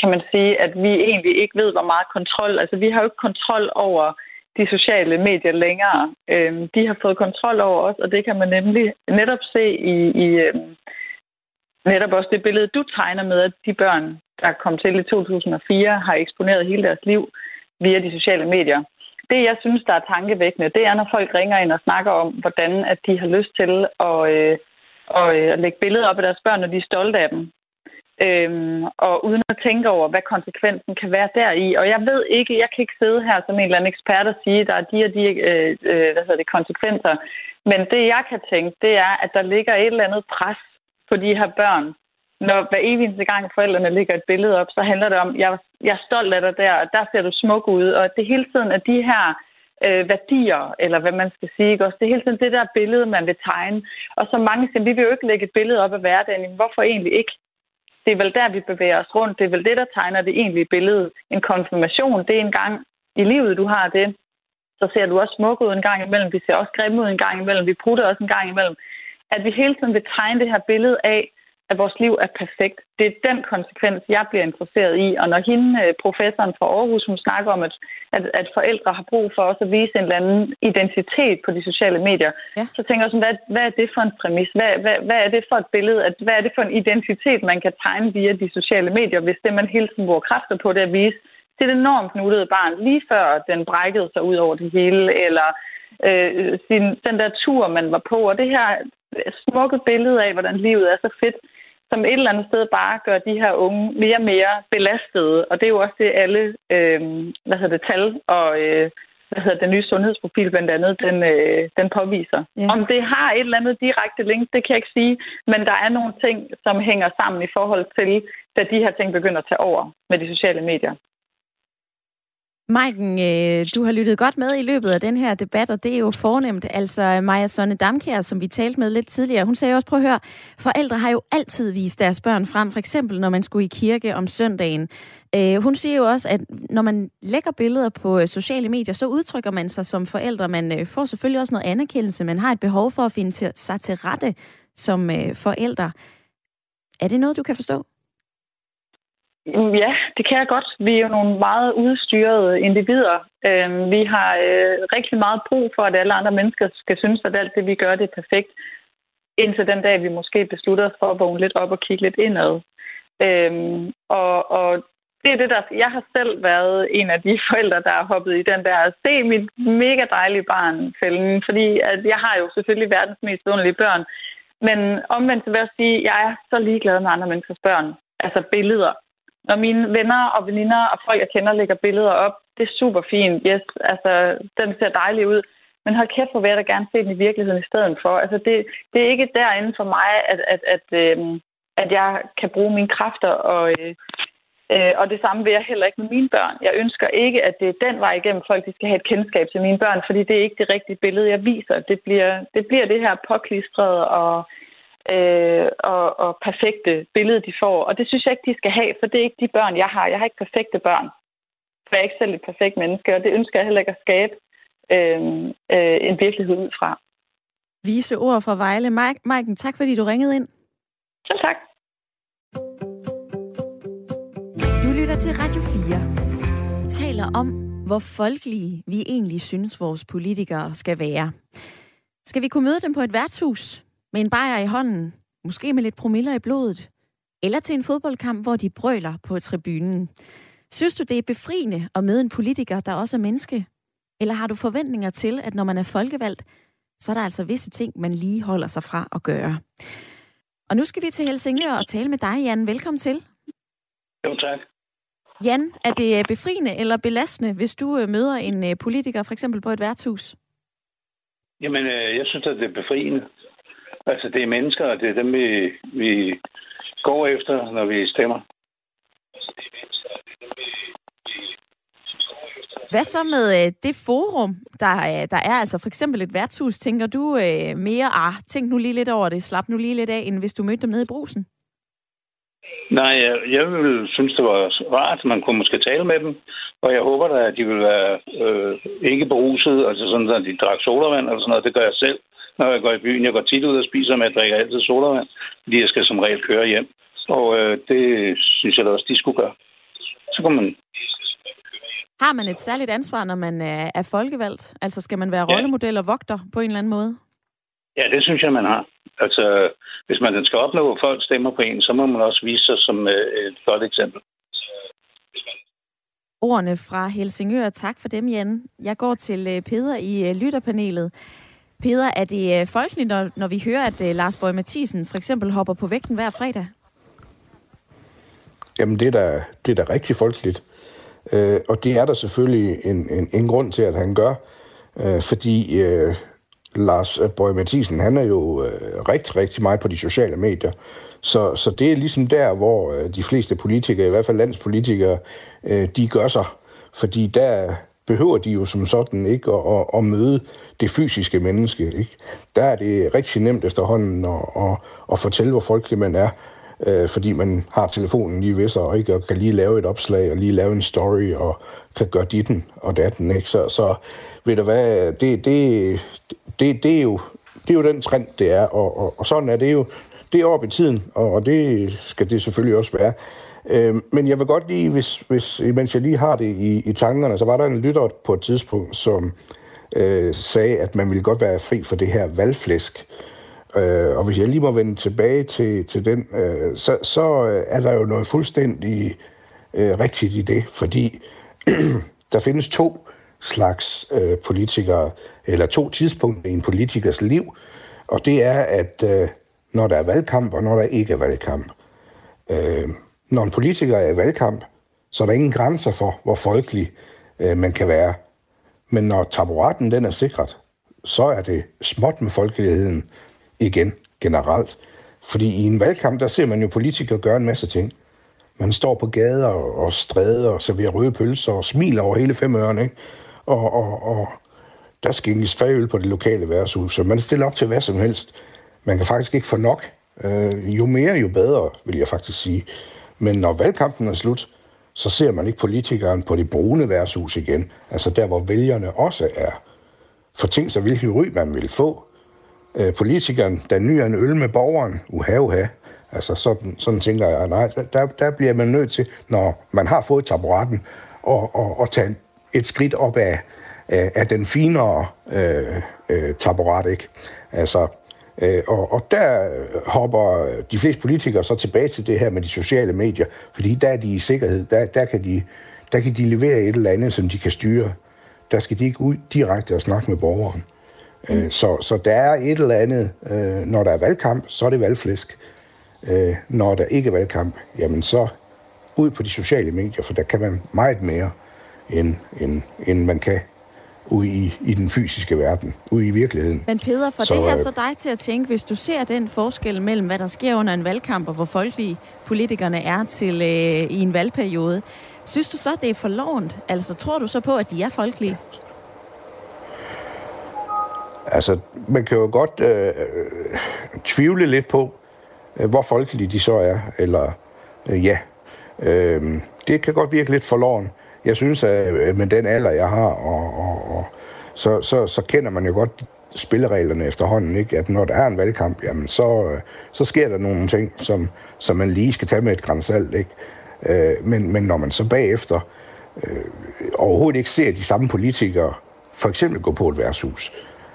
kan man sige, at vi egentlig ikke ved, hvor meget kontrol, altså vi har jo ikke kontrol over de sociale medier længere. Øhm, de har fået kontrol over os, og det kan man nemlig netop se i, i øh, netop også det billede, du tegner med, at de børn, der kom til i 2004, har eksponeret hele deres liv via de sociale medier. Det, jeg synes, der er tankevækkende, det er, når folk ringer ind og snakker om, hvordan at de har lyst til at, øh, at, øh, at lægge billeder op af deres børn, når de er stolte af dem. Øhm, og uden at tænke over, hvad konsekvensen kan være deri. Og jeg ved ikke, jeg kan ikke sidde her som en eller anden ekspert og sige, at der er de og de øh, øh, hvad det, konsekvenser. Men det, jeg kan tænke, det er, at der ligger et eller andet pres på de her børn. Når hver eneste gang forældrene lægger et billede op, så handler det om, jeg, jeg er stolt af dig der, og der ser du smuk ud. Og det hele tiden er de her øh, værdier, eller hvad man skal sige. Ikke? Også det er hele tiden det der billede, man vil tegne. Og så mange siger, vi vil jo ikke lægge et billede op af hverdagen. Hvorfor egentlig ikke? Det er vel der, vi bevæger os rundt. Det er vel det, der tegner det egentlige billede. En konfirmation, det er en gang i livet, du har det. Så ser du også smuk ud en gang imellem. Vi ser også grimme ud en gang imellem. Vi prutter også en gang imellem at vi hele tiden vil tegne det her billede af, at vores liv er perfekt. Det er den konsekvens, jeg bliver interesseret i. Og når hende, øh, professoren fra Aarhus, hun snakker om, at, at, at forældre har brug for også at vise en eller anden identitet på de sociale medier, ja. så tænker jeg sådan, hvad, hvad er det for en præmis? Hvad, hvad, hvad er det for et billede? At, hvad er det for en identitet, man kan tegne via de sociale medier, hvis det, man hele tiden bruger kræfter på, det at vise det er et enormt nuttede barn, lige før den brækkede sig ud over det hele, eller øh, sin, den der tur, man var på. Og det her smukke billede af, hvordan livet er så fedt, som et eller andet sted bare gør de her unge mere og mere belastede. Og det er jo også det, alle øh, hvad hedder det, tal og øh, hvad hedder den nye sundhedsprofil blandt andet, den, øh, den påviser. Ja. Om det har et eller andet direkte link, det kan jeg ikke sige, men der er nogle ting, som hænger sammen i forhold til, da de her ting begynder at tage over med de sociale medier. Maiken, øh, du har lyttet godt med i løbet af den her debat, og det er jo fornemt. Altså Maja Sonne Damkjær, som vi talte med lidt tidligere, hun sagde også, prøv at høre, forældre har jo altid vist deres børn frem, for eksempel når man skulle i kirke om søndagen. Øh, hun siger jo også, at når man lægger billeder på øh, sociale medier, så udtrykker man sig som forældre. Man får selvfølgelig også noget anerkendelse, man har et behov for at finde sig til rette som forældre. Er det noget, du kan forstå? Ja, det kan jeg godt. Vi er jo nogle meget udstyrede individer. Øhm, vi har øh, rigtig meget brug for, at alle andre mennesker skal synes, at alt det, vi gør, det er perfekt. Indtil den dag, vi måske beslutter os for at vågne lidt op og kigge lidt indad. Øhm, og, og det er det, der... Jeg har selv været en af de (laughs) forældre, der har hoppet i den der se mit mega dejlige barn fælden, fordi at jeg har jo selvfølgelig verdens mest underlige børn. Men omvendt så vil jeg sige, at jeg er så ligeglad med andre menneskers børn. Altså billeder. Når mine venner og veninder og folk, jeg kender, lægger billeder op, det er super fint. Yes, altså, den ser dejlig ud. Men hold kæft, hvor vil jeg da gerne se den i virkeligheden i stedet for. Altså, det, det er ikke derinde for mig, at, at, at, øh, at jeg kan bruge mine kræfter. Og, øh, øh, og det samme vil jeg heller ikke med mine børn. Jeg ønsker ikke, at det er den vej igennem folk, de skal have et kendskab til mine børn, fordi det er ikke det rigtige billede, jeg viser. Det bliver det, bliver det her påklistret og øh, og, og perfekte billede, de får. Og det synes jeg ikke, de skal have, for det er ikke de børn, jeg har. Jeg har ikke perfekte børn. For jeg er ikke selv et perfekt menneske, og det ønsker jeg heller ikke at skabe øh, øh, en virkelighed ud fra. Vise ord fra Vejle. Mike, Maiken, tak fordi du ringede ind. Så tak. Du lytter til Radio 4. Vi taler om, hvor folkelige vi egentlig synes, vores politikere skal være. Skal vi kunne møde dem på et værtshus? Med en bajer i hånden, måske med lidt promiller i blodet, eller til en fodboldkamp, hvor de brøler på tribunen. Synes du, det er befriende at møde en politiker, der også er menneske? Eller har du forventninger til, at når man er folkevalgt, så er der altså visse ting, man lige holder sig fra at gøre? Og nu skal vi til Helsingør og tale med dig, Jan. Velkommen til. Jo, tak. Jan, er det befriende eller belastende, hvis du øh, møder en øh, politiker, for eksempel på et værtshus? Jamen, øh, jeg synes, at det er befriende. Altså, det er mennesker, og det er dem, vi, vi går efter, når vi stemmer. Hvad så med øh, det forum, der, er, der er altså for eksempel et værtshus? Tænker du øh, mere, ah, tænk nu lige lidt over det, slap nu lige lidt af, end hvis du mødte dem nede i brusen? Nej, jeg, jeg vil synes, det var rart, man kunne måske tale med dem. Og jeg håber da, at de vil være øh, ikke beruset, altså sådan, at de drak sodavand eller sådan noget. Det gør jeg selv når jeg går i byen. Jeg går tit ud og spiser, men jeg drikker altid sodavand, fordi jeg skal som regel køre hjem. Og øh, det synes jeg da også, de skulle gøre. Så kan man... Har man et særligt ansvar, når man er, er folkevalgt? Altså skal man være ja. rollemodel og vogter på en eller anden måde? Ja, det synes jeg, man har. Altså, hvis man skal opnå, at folk stemmer på en, så må man også vise sig som øh, et godt eksempel. Ordene fra Helsingør. Tak for dem, Jan. Jeg går til øh, Peder i øh, lytterpanelet. Peder, er det øh, folkeligt, når, når vi hører, at øh, Lars Borg Mathisen for eksempel hopper på vægten hver fredag? Jamen, det er da, det er da rigtig folkeligt. Øh, og det er der selvfølgelig en, en, en grund til, at han gør. øh, fordi øh, Lars Borg Mathisen, han er jo øh, rigtig, rigtig meget på de sociale medier. Så, så det er ligesom der, hvor øh, de fleste politikere, i hvert fald landspolitikere, øh, de gør sig. Fordi der behøver de jo som sådan ikke at, at, at møde det fysiske menneske. Ikke? Der er det rigtig nemt efterhånden at, at, at fortælle, hvor folkelig man er, øh, fordi man har telefonen lige ved sig, og, ikke, og kan lige lave et opslag, og lige lave en story, og kan gøre ditten og datten. Ikke? Så, så ved du hvad, det, det, det, det, er jo, det er jo den trend, det er, og, og, og sådan er det jo. Det er op i tiden, og, og det skal det selvfølgelig også være. Øh, men jeg vil godt lige, hvis, hvis, mens jeg lige har det i, i tankerne, så var der en lytter på et tidspunkt, som øh, sagde, at man ville godt være fri for det her valgflæsk. Øh, og hvis jeg lige må vende tilbage til, til den, øh, så, så øh, er der jo noget fuldstændig øh, rigtigt i det, fordi (clears throat) der findes to slags øh, politikere, eller to tidspunkter i en politikers liv, og det er, at øh, når der er valgkamp, og når der ikke er valgkamp. Øh, når en politiker er i valgkamp, så er der ingen grænser for, hvor folkelig øh, man kan være. Men når taburetten den er sikret, så er det småt med folkeligheden igen generelt. Fordi i en valgkamp, der ser man jo politikere gøre en masse ting. Man står på gader og stræder og serverer røde pølser og smiler over hele fem ørerne, ikke? Og, og, og der skændes fagøl på det lokale værtshus, så man stiller op til hvad som helst. Man kan faktisk ikke få nok. Øh, jo mere, jo bedre, vil jeg faktisk sige. Men når valgkampen er slut, så ser man ikke politikeren på det brune værtshus igen. Altså der, hvor vælgerne også er. For tænk sig, hvilken ry man vil få. Øh, politikeren, der nyer en øl med borgeren, uha, uha. Altså sådan, sådan tænker jeg, nej, der, der bliver man nødt til, når man har fået taburetten, og, og, og tage et skridt op af, af, af den finere øh, øh, taburet, ikke? Altså, øh, og, og der hopper de fleste politikere så tilbage til det her med de sociale medier, fordi der er de i sikkerhed, der, der, kan, de, der kan de levere et eller andet, som de kan styre. Der skal de ikke ud direkte og snakke med borgeren. Mm. Øh, så, så der er et eller andet, øh, når der er valgkamp, så er det valgflæsk. Øh, når der ikke er valgkamp, jamen så ud på de sociale medier, for der kan man meget mere, end, end, end man kan ude i, i den fysiske verden, ude i virkeligheden. Men Peder, for så, det her så dig til at tænke, hvis du ser den forskel mellem, hvad der sker under en valgkamp, og hvor folkelige politikerne er til øh, i en valgperiode, synes du så, det er for lovent? Altså, tror du så på, at de er folkelige? Altså, man kan jo godt øh, øh tvivle lidt på, øh, hvor folkelige de så er, eller øh, ja. Øh, det kan godt virke lidt forloren. Jeg synes, at øh, med den alder, jeg har, og, og, og så, så, så kender man jo godt spillereglerne efterhånden, ikke? At når der er en valgkamp, jamen så, øh, så sker der nogle ting, som, som man lige skal tage med et grænsalt, ikke? Øh, men, men når man så bagefter øh, overhovedet ikke ser de samme politikere for eksempel gå på et værtshus,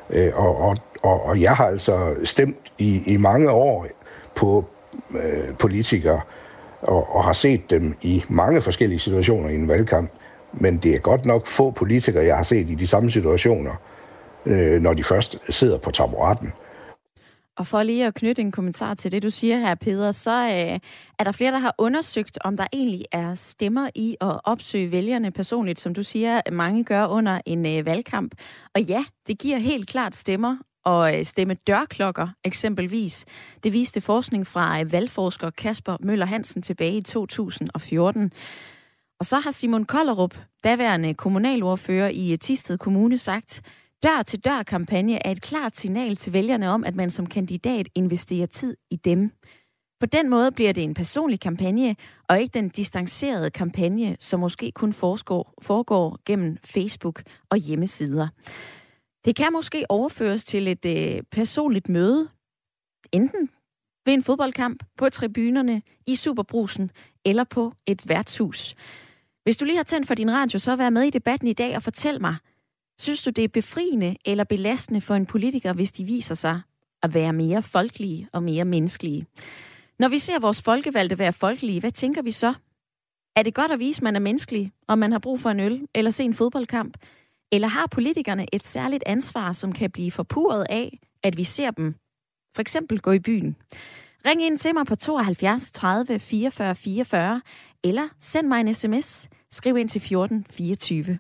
øh, og, og, og, og jeg har altså stemt i, i mange år på øh, politikere, og, og har set dem i mange forskellige situationer i en valgkamp. Men det er godt nok få politikere, jeg har set i de samme situationer, øh, når de først sidder på taburetten. Og for lige at knytte en kommentar til det, du siger her, Peder, så øh, er der flere, der har undersøgt, om der egentlig er stemmer i at opsøge vælgerne personligt, som du siger, mange gør under en øh, valgkamp. Og ja, det giver helt klart stemmer og øh, stemme dørklokker eksempelvis. Det viste forskning fra øh, valgforsker Kasper Møller Hansen tilbage i 2014. Og så har Simon Kollerup, daværende kommunalordfører i øh, Tisted Kommune, sagt, dør-til-dør-kampagne er et klart signal til vælgerne om, at man som kandidat investerer tid i dem. På den måde bliver det en personlig kampagne, og ikke den distancerede kampagne, som måske kun foregår, foregår gennem Facebook og hjemmesider. Det kan måske overføres til et øh, personligt møde, enten ved en fodboldkamp, på tribunerne, i Superbrusen eller på et værtshus. Hvis du lige har tændt for din radio, så vær med i debatten i dag og fortæl mig, synes du det er befriende eller belastende for en politiker, hvis de viser sig at være mere folkelige og mere menneskelige? Når vi ser vores folkevalgte være folkelige, hvad tænker vi så? Er det godt at vise, at man er menneskelig, om man har brug for en øl eller se en fodboldkamp? Eller har politikerne et særligt ansvar, som kan blive forpurret af, at vi ser dem for eksempel gå i byen? Ring ind til mig på 72 30 44 44, eller send mig en sms. Skriv ind til 14 24.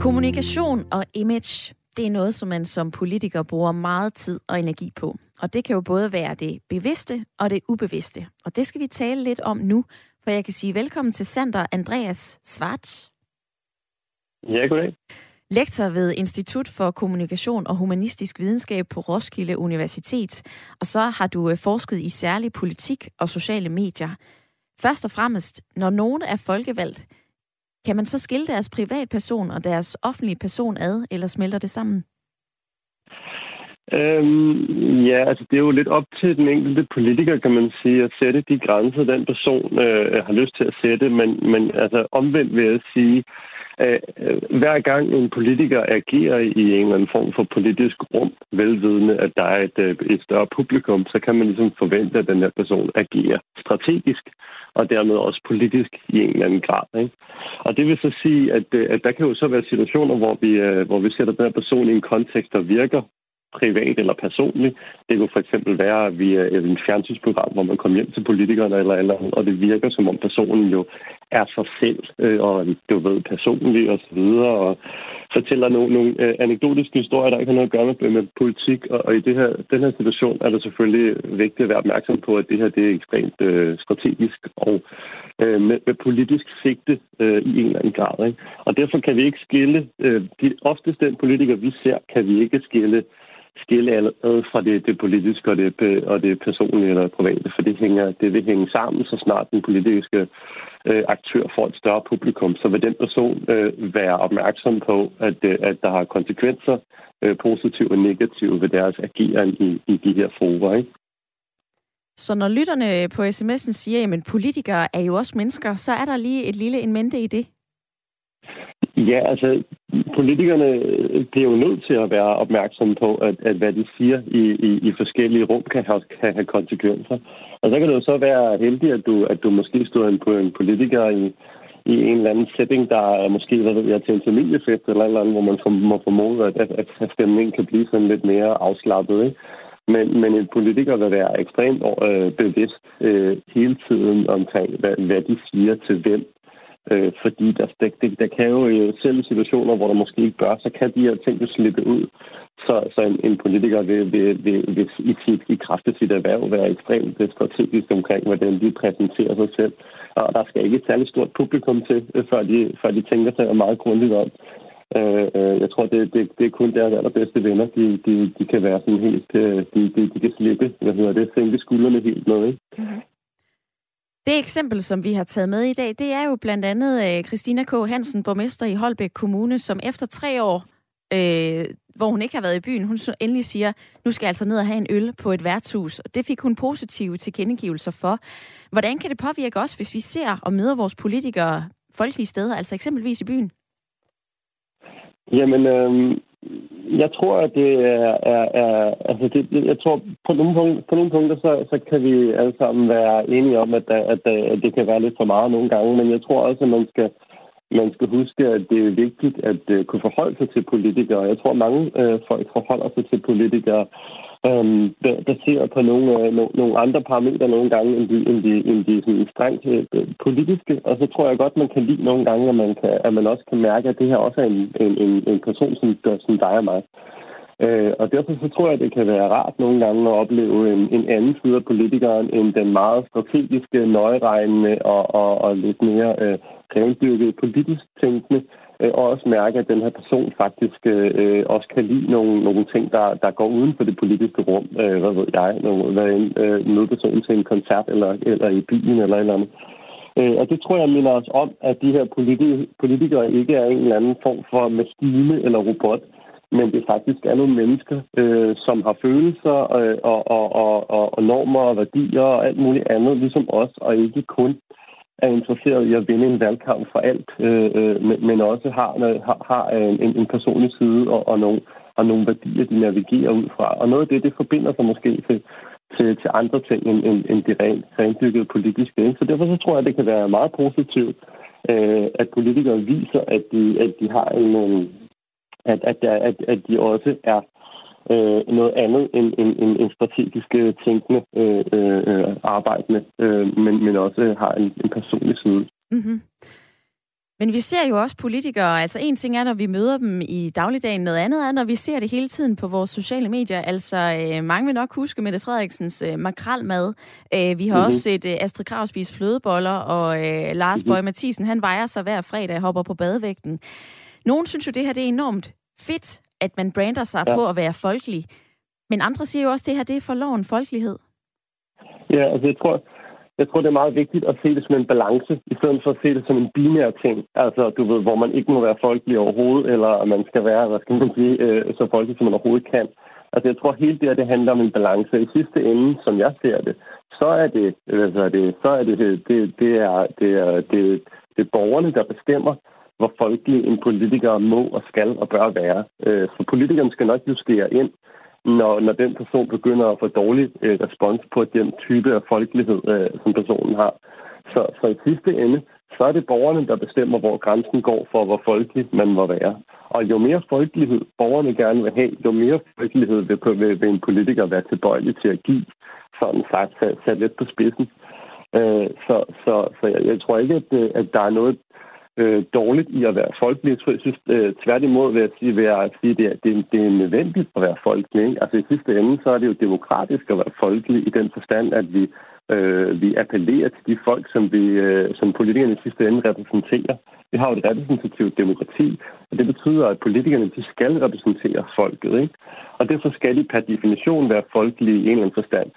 Kommunikation og image, det er noget, som man som politiker bruger meget tid og energi på. Og det kan jo både være det bevidste og det ubevidste. Og det skal vi tale lidt om nu, for jeg kan sige velkommen til Sander Andreas Svarts. Ja, goddag. Lektor ved Institut for Kommunikation og Humanistisk Videnskab på Roskilde Universitet. Og så har du øh, forsket i særlig politik og sociale medier. Først og fremmest, når nogen er folkevalgt, kan man så skille deres privatperson og deres offentlige person ad, eller smelter det sammen? Øhm, ja, altså det er jo lidt op til den enkelte politiker, kan man sige, at sætte de grænser, den person øh, har lyst til at sætte. Men, men altså omvendt vil jeg sige, at øh, hver gang en politiker agerer i en eller anden form for politisk rum, velvidende, at der er et, øh, et større publikum, så kan man ligesom forvente, at den her person agerer strategisk og dermed også politisk i en eller anden grad. Ikke? Og det vil så sige, at, øh, at der kan jo så være situationer, hvor vi, øh, hvor vi sætter den her person i en kontekst, der virker privat eller personligt. Det kunne for eksempel være via øh, en fjernsynsprogram, hvor man kommer hjem til politikerne eller eller og det virker som om personen jo er sig selv, øh, og du ved, personlig og så videre, og fortæller nogle, nogle øh, anekdotiske historier, der ikke har noget at gøre med, med politik, og, og i det her, den her situation er det selvfølgelig vigtigt at være opmærksom på, at det her det er ekstremt øh, strategisk og øh, med, med politisk sigte øh, i en eller anden grad. Ikke? Og derfor kan vi ikke skille, øh, de, oftest den politiker, vi ser, kan vi ikke skille skille ad fra det, det politiske og det, og det personlige eller private, for det, hænger, det vil hænge sammen, så snart den politiske øh, aktør får et større publikum. Så vil den person øh, være opmærksom på, at, øh, at der har konsekvenser, øh, positive og negative, ved deres ageren i, i de her forer. Ikke? Så når lytterne på sms'en siger, at politikere er jo også mennesker, så er der lige et lille en mente i det? Ja, altså politikerne øh, bliver jo nødt til at være opmærksomme på, at, at hvad de siger i, i, i forskellige rum kan have, kan have konsekvenser. Og så kan det jo så være heldig, at du, at du måske stod på en politiker i, i en eller anden setting, der er måske hvad ved jeg, til en familiefest eller eller andet, hvor man må formode, at, at, at stemningen kan blive sådan lidt mere afslappet. Ikke? Men, men en politiker vil være ekstremt øh, bevidst øh, hele tiden omkring, hvad, hvad de siger til hvem Øh, fordi der, der, der kan jo øh, selv i situationer, hvor der måske ikke gør, så kan de her ting jo slippe ud. Så, så en, en politiker vil, vil, vil, vil i, sit, i kraft af sit erhverv være ekstremt strategisk omkring, hvordan de præsenterer sig selv. Og der skal ikke et særligt stort publikum til, øh, før de, før de tænker sig meget grundigt om. Øh, øh, jeg tror, det, det, det er kun deres allerbedste venner. De, de, de kan være sådan helt... Øh, de, de, de kan slippe, hvad hedder det, sænke skuldrene helt med, ikke? Mm-hmm. Det eksempel, som vi har taget med i dag, det er jo blandt andet øh, Christina K. Hansen, borgmester i Holbæk Kommune, som efter tre år, øh, hvor hun ikke har været i byen, hun endelig siger, nu skal jeg altså ned og have en øl på et værtshus. Det fik hun positive tilkendegivelser for. Hvordan kan det påvirke os, hvis vi ser og møder vores politikere folkelige steder, altså eksempelvis i byen? Jamen, øh, jeg tror, at det er... er, er altså det, jeg tror, på nogle, punkter, på nogle punkter, så, så kan vi alle sammen være enige om, at, at, at det kan være lidt for meget nogle gange, men jeg tror også, at man skal, man skal huske, at det er vigtigt at uh, kunne forholde sig til politikere. Jeg tror, mange uh, folk forholder sig til politikere øhm, baseret på nogle, øh, no, nogle andre parametre nogle gange, end de, end de, end de sådan strengt øh, politiske. Og så tror jeg godt, man kan lide nogle gange, at man, kan, at man også kan mærke, at det her også er en, en, en person, som gør som dig og mig. Øh, og derfor så tror jeg, at det kan være rart nogle gange at opleve en, en anden side af politikeren end den meget strategiske, nøjeregnende og, og, og lidt mere øh, revndyrkede politisk tænkende øh, og også mærke, at den her person faktisk øh, også kan lide nogle, nogle ting, der, der går uden for det politiske rum. Øh, hvad ved jeg? Nogle, hvad en øh, mødeperson til en koncert eller, eller i bilen eller et eller andet. Øh, og det tror jeg minder os om, at de her politi- politikere ikke er en eller anden form for maskine eller robot, men det faktisk er nogle mennesker, øh, som har følelser øh, og, og, og, og, og normer og værdier og alt muligt andet, ligesom os, og ikke kun er interesseret i at vinde en valgkamp for alt, øh, øh men, men også har, har, har en, en personlig side og, og, nogle, og nogle værdier, de navigerer ud fra. Og noget af det, det forbinder sig måske til, til, til andre ting end, end, end det rent rendyrkede politiske. Så derfor så tror jeg, at det kan være meget positivt, øh, at politikere viser, at de, at de har en, at, at, at, at de også er øh, noget andet end, end, end, end strategiske tænkende øh, øh, arbejdende, øh, men, men også har en, en personlig side. Mm-hmm. Men vi ser jo også politikere, altså en ting er, når vi møder dem i dagligdagen, noget andet er, når vi ser det hele tiden på vores sociale medier. Altså øh, mange vil nok huske Mette Frederiksens øh, makralmad. Øh, vi har mm-hmm. også set øh, Astrid Krav spise flødeboller, og øh, Lars mm-hmm. Bøge Mathisen, han vejer sig hver fredag og hopper på badevægten. Nogen synes jo, det her det er enormt fedt, at man brander sig ja. på at være folkelig. Men andre siger jo også, at det her det er for loven folkelighed. Ja, altså jeg tror, jeg tror, det er meget vigtigt at se det som en balance, i stedet for at se det som en binær ting. Altså, du ved, hvor man ikke må være folkelig overhovedet, eller at man skal være, hvad skal man sige, øh, så folkelig, som man overhovedet kan. Altså, jeg tror, helt det her, det handler om en balance. I sidste ende, som jeg ser det, så er det, altså, det, så er det, det, det, det, er, det, er, det, det er borgerne, der bestemmer, hvor folkelig en politiker må og skal og bør være. Øh, for politikeren skal nok justere ind, når, når den person begynder at få dårlig øh, respons på den type af folkelighed, øh, som personen har. Så, så i sidste ende, så er det borgerne, der bestemmer, hvor grænsen går for, hvor folkelig man må være. Og jo mere folkelighed borgerne gerne vil have, jo mere folkelighed vil, vil, vil en politiker være tilbøjelig til at give, sådan sagt sat, sat lidt på spidsen. Øh, så så, så jeg, jeg tror ikke, at, øh, at der er noget øh, dårligt i at være folkelig. Jeg tror, jeg synes øh, tværtimod vil jeg sige, vil jeg sige det, det, det er nødvendigt at være folkelig. Ikke? Altså i sidste ende, så er det jo demokratisk at være folkelig i den forstand, at vi, øh, vi appellerer til de folk, som, vi, øh, som politikerne i sidste ende repræsenterer. Vi har jo et repræsentativt demokrati, og det betyder, at politikerne de skal repræsentere folket. Ikke? Og derfor skal de per definition være folkelige i en eller anden forstand.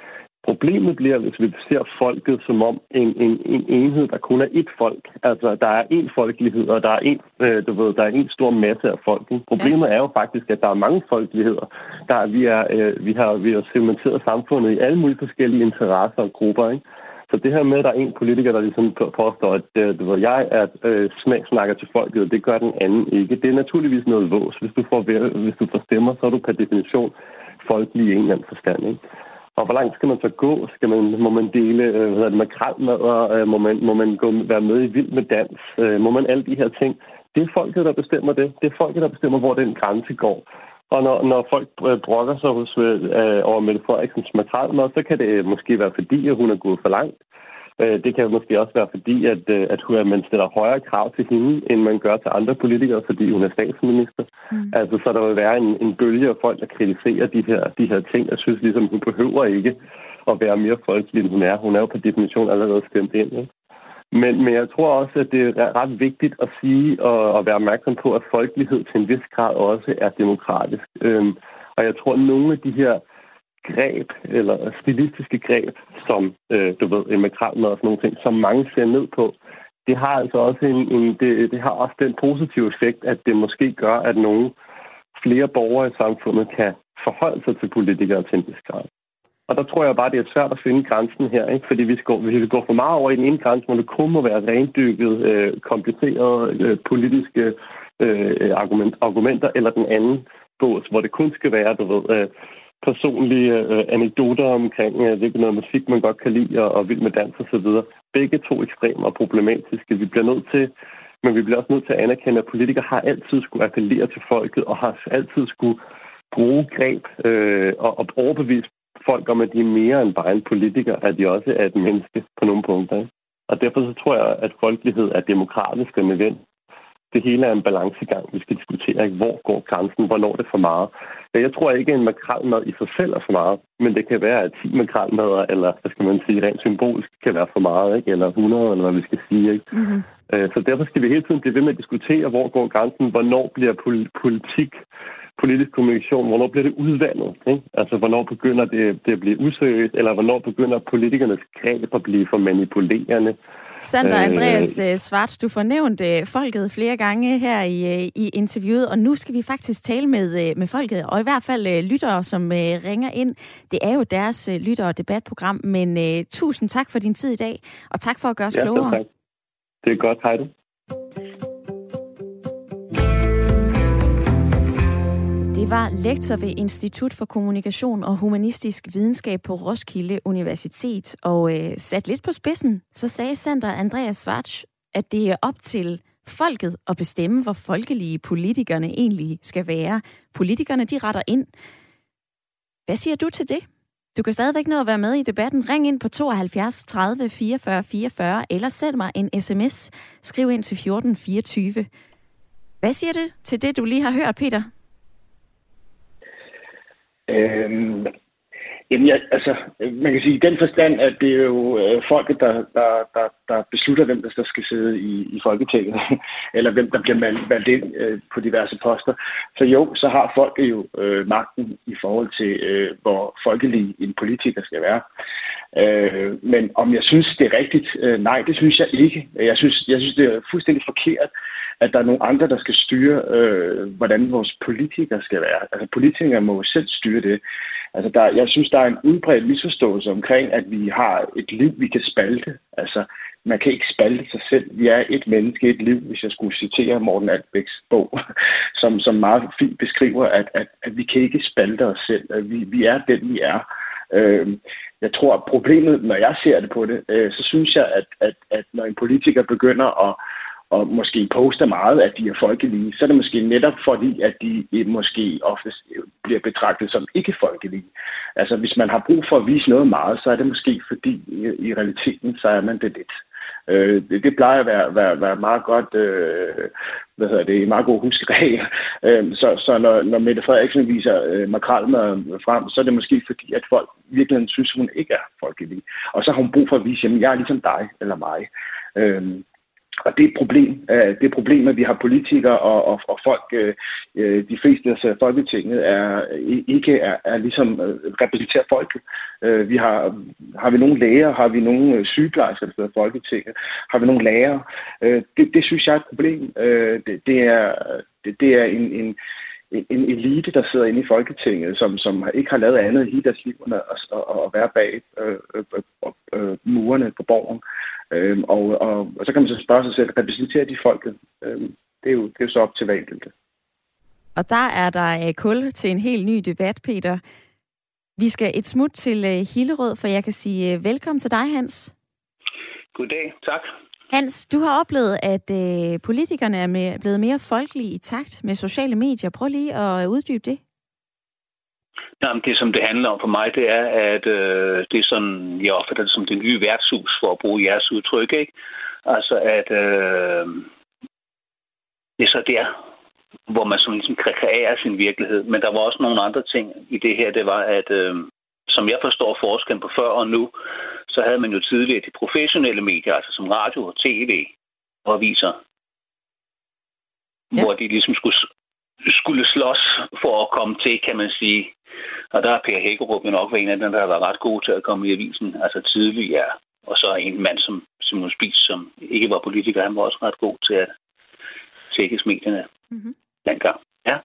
Problemet bliver, hvis vi ser folket som om en, en, en enhed, der kun er ét folk. Altså, der er én folkelighed, og der er en, øh, du ved, der er en stor masse af folket. Problemet ja. er jo faktisk, at der er mange folkeligheder. Der, vi, er, øh, vi, har, vi har segmenteret samfundet i alle mulige forskellige interesser og grupper. Ikke? Så det her med, at der er en politiker, der ligesom påstår, at øh, du ved, jeg er øh, snakker til folket, og det gør den anden ikke. Det er naturligvis noget vås. Hvis du får, hvis du får stemmer, så er du per definition folkelig i en eller anden forstand. Ikke? Og hvor langt skal man så gå? Skal man, må man dele øh, hvad det, makralmadder? Øh, må, man, må man gå, være med i vild med dans? Øh, må man alle de her ting? Det er folket, der bestemmer det. Det er folket, der bestemmer, hvor den grænse går. Og når, når folk øh, brokker sig hos, øh, øh over Mette Frederiksens makralmad, så kan det måske være fordi, at hun er gået for langt. Øh, det kan måske også være fordi, at, øh, at man stiller højere krav til hende, end man gør til andre politikere, fordi hun er statsminister. Mm. Altså, så der vil være en, en bølge af folk, der kritiserer de her, de her ting. Jeg synes ligesom, hun behøver ikke at være mere folkelig, end hun er. Hun er jo på definition allerede stemt ind. Ikke? Men, men jeg tror også, at det er ret vigtigt at sige og, og være opmærksom på, at folkelighed til en vis grad også er demokratisk. Øhm, og jeg tror, at nogle af de her greb, eller stilistiske greb, som, øh, du ved, en makralmad og sådan nogle ting, som mange ser ned på, det har altså også en, en det, det har også den positive effekt, at det måske gør, at nogle flere borgere i samfundet kan forholde sig til politikere til en vis grad. Og der tror jeg bare, det er svært at finde grænsen her, ikke? fordi hvis vi, går, hvis vi går for meget over i den ene grænse, hvor det kun må være rendykket, øh, komplicerede øh, politiske øh, argument, argumenter, eller den anden bås, hvor det kun skal være, du ved, øh, personlige øh, anekdoter omkring, øh, hvilken noget musik man godt kan lide, og, og vild med dans osv. Begge to ekstremer og problematiske. Vi bliver nødt til, men vi bliver også nødt til at anerkende, at politikere har altid skulle appellere til folket, og har altid skulle bruge greb øh, og, og overbevise folk om, at de er mere end bare en politiker, at de også er et menneske på nogle punkter. Og derfor så tror jeg, at folkelighed er demokratisk og nødvendigt det hele er en balancegang, vi skal diskutere. Ikke? Hvor går grænsen? Hvornår er det for meget? Ja, jeg tror ikke, at en makralmad i sig selv er for meget, men det kan være, at 10 makralmadder, eller hvad skal man sige, rent symbolisk, kan være for meget, ikke? eller 100, eller hvad vi skal sige. Ikke? Mm-hmm. Så derfor skal vi hele tiden blive ved med at diskutere, hvor går grænsen, hvornår bliver politik, politisk kommunikation, hvornår bliver det udvandet? Ikke? Altså, hvornår begynder det, det at blive useriøst, eller hvornår begynder politikernes greb at blive for manipulerende? Sander øh, Andreas øh, Svarts, du får nævnt øh, folket flere gange her i, øh, i interviewet, og nu skal vi faktisk tale med, øh, med folket, og i hvert fald øh, lyttere, som øh, ringer ind. Det er jo deres øh, lytter- og debatprogram, men øh, tusind tak for din tid i dag, og tak for at gøre os ja, klogere. Det er godt, hej du. Det var lektor ved Institut for Kommunikation og Humanistisk Videnskab på Roskilde Universitet. Og øh, sat lidt på spidsen, så sagde Sander Andreas Svarts, at det er op til folket at bestemme, hvor folkelige politikerne egentlig skal være. Politikerne, de retter ind. Hvad siger du til det? Du kan stadigvæk nå at være med i debatten. Ring ind på 72 30 44 44, eller send mig en sms. Skriv ind til 1424. Hvad siger du til det, du lige har hørt, Peter? Øhm, jamen, ja, altså, man kan sige i den forstand, at det er jo øh, folket, der, der, der, der beslutter, hvem der skal sidde i, i Folketinget, (laughs) eller hvem der bliver valgt ind øh, på diverse poster. Så jo, så har folket jo øh, magten i forhold til, øh, hvor folkelig en politiker skal være. Øh, men om jeg synes, det er rigtigt? Øh, nej, det synes jeg ikke. Jeg synes, jeg synes det er fuldstændig forkert, at der er nogle andre, der skal styre, øh, hvordan vores politikere skal være. Altså politikere må jo selv styre det. Altså, der, jeg synes, der er en udbredt misforståelse omkring, at vi har et liv, vi kan spalte. Altså, man kan ikke spalte sig selv. Vi er et menneske, et liv, hvis jeg skulle citere Morten Albæks bog, (laughs) som, som meget fint beskriver, at, at, at vi kan ikke spalte os selv. At vi, vi er den, vi er. Øh, jeg tror, at problemet, når jeg ser det på det, øh, så synes jeg, at, at, at når en politiker begynder at og måske poster meget, at de er folkelige, så er det måske netop fordi, at de måske ofte øh, bliver betragtet som ikke folkelige. Altså hvis man har brug for at vise noget meget, så er det måske fordi i, i realiteten, så er man det lidt. Øh, det, det plejer at være, være, være meget godt, øh, hvad hedder det, en meget god huskeregel. (laughs) Øh, så så når, når Mette Frederiksen viser øh, makralmad frem, så er det måske fordi, at folk virkelig synes, hun ikke er folkelig. Og så har hun brug for at vise, at jeg er ligesom dig eller mig. Øh, og det er et problem. Øh, det er et problem, at vi har politikere og, og, og folk, øh, øh, de fleste af Folketinget er, ikke er, er ligesom repræsenterer folket. Vi har, har vi nogle læger, har vi nogle sygeplejersker, der sidder Folketinget, har vi nogle lærere. Det, det synes jeg er et problem. Det, det er, det, det er en, en, en elite, der sidder inde i Folketinget, som, som ikke har lavet andet i hele deres liv end at, at, at være bag øh, øh, øh, murene på borgen. Øh, og, og, og så kan man så spørge sig selv, repræsenterer de folket? Øh, det, er jo, det er jo så op til hver enkelt. Og der er der kul til en helt ny debat, Peter. Vi skal et smut til Hillerød, for jeg kan sige velkommen til dig, Hans. Goddag, tak. Hans, du har oplevet, at øh, politikerne er med, blevet mere folkelige i takt med sociale medier. Prøv lige at øh, uddybe det. Jamen, det, som det handler om for mig, det er, at øh, det er sådan, jeg opfatter det som det nye værtshus, for at bruge jeres udtryk, ikke? Altså, at øh, det er så der, hvor man sådan ligesom kan kreere sin virkelighed. Men der var også nogle andre ting i det her. Det var, at øh, som jeg forstår forskellen på før og nu, så havde man jo tidligere de professionelle medier, altså som radio og tv og aviser, ja. hvor de ligesom skulle, skulle slås for at komme til, kan man sige. Og der er Per Hækkerup jo nok en af dem, der har været ret god til at komme i avisen, altså tidligere. Og så en mand som Simon Spies, som ikke var politiker, han var også ret god til at tækkes medierne mm-hmm. dengang. Ja.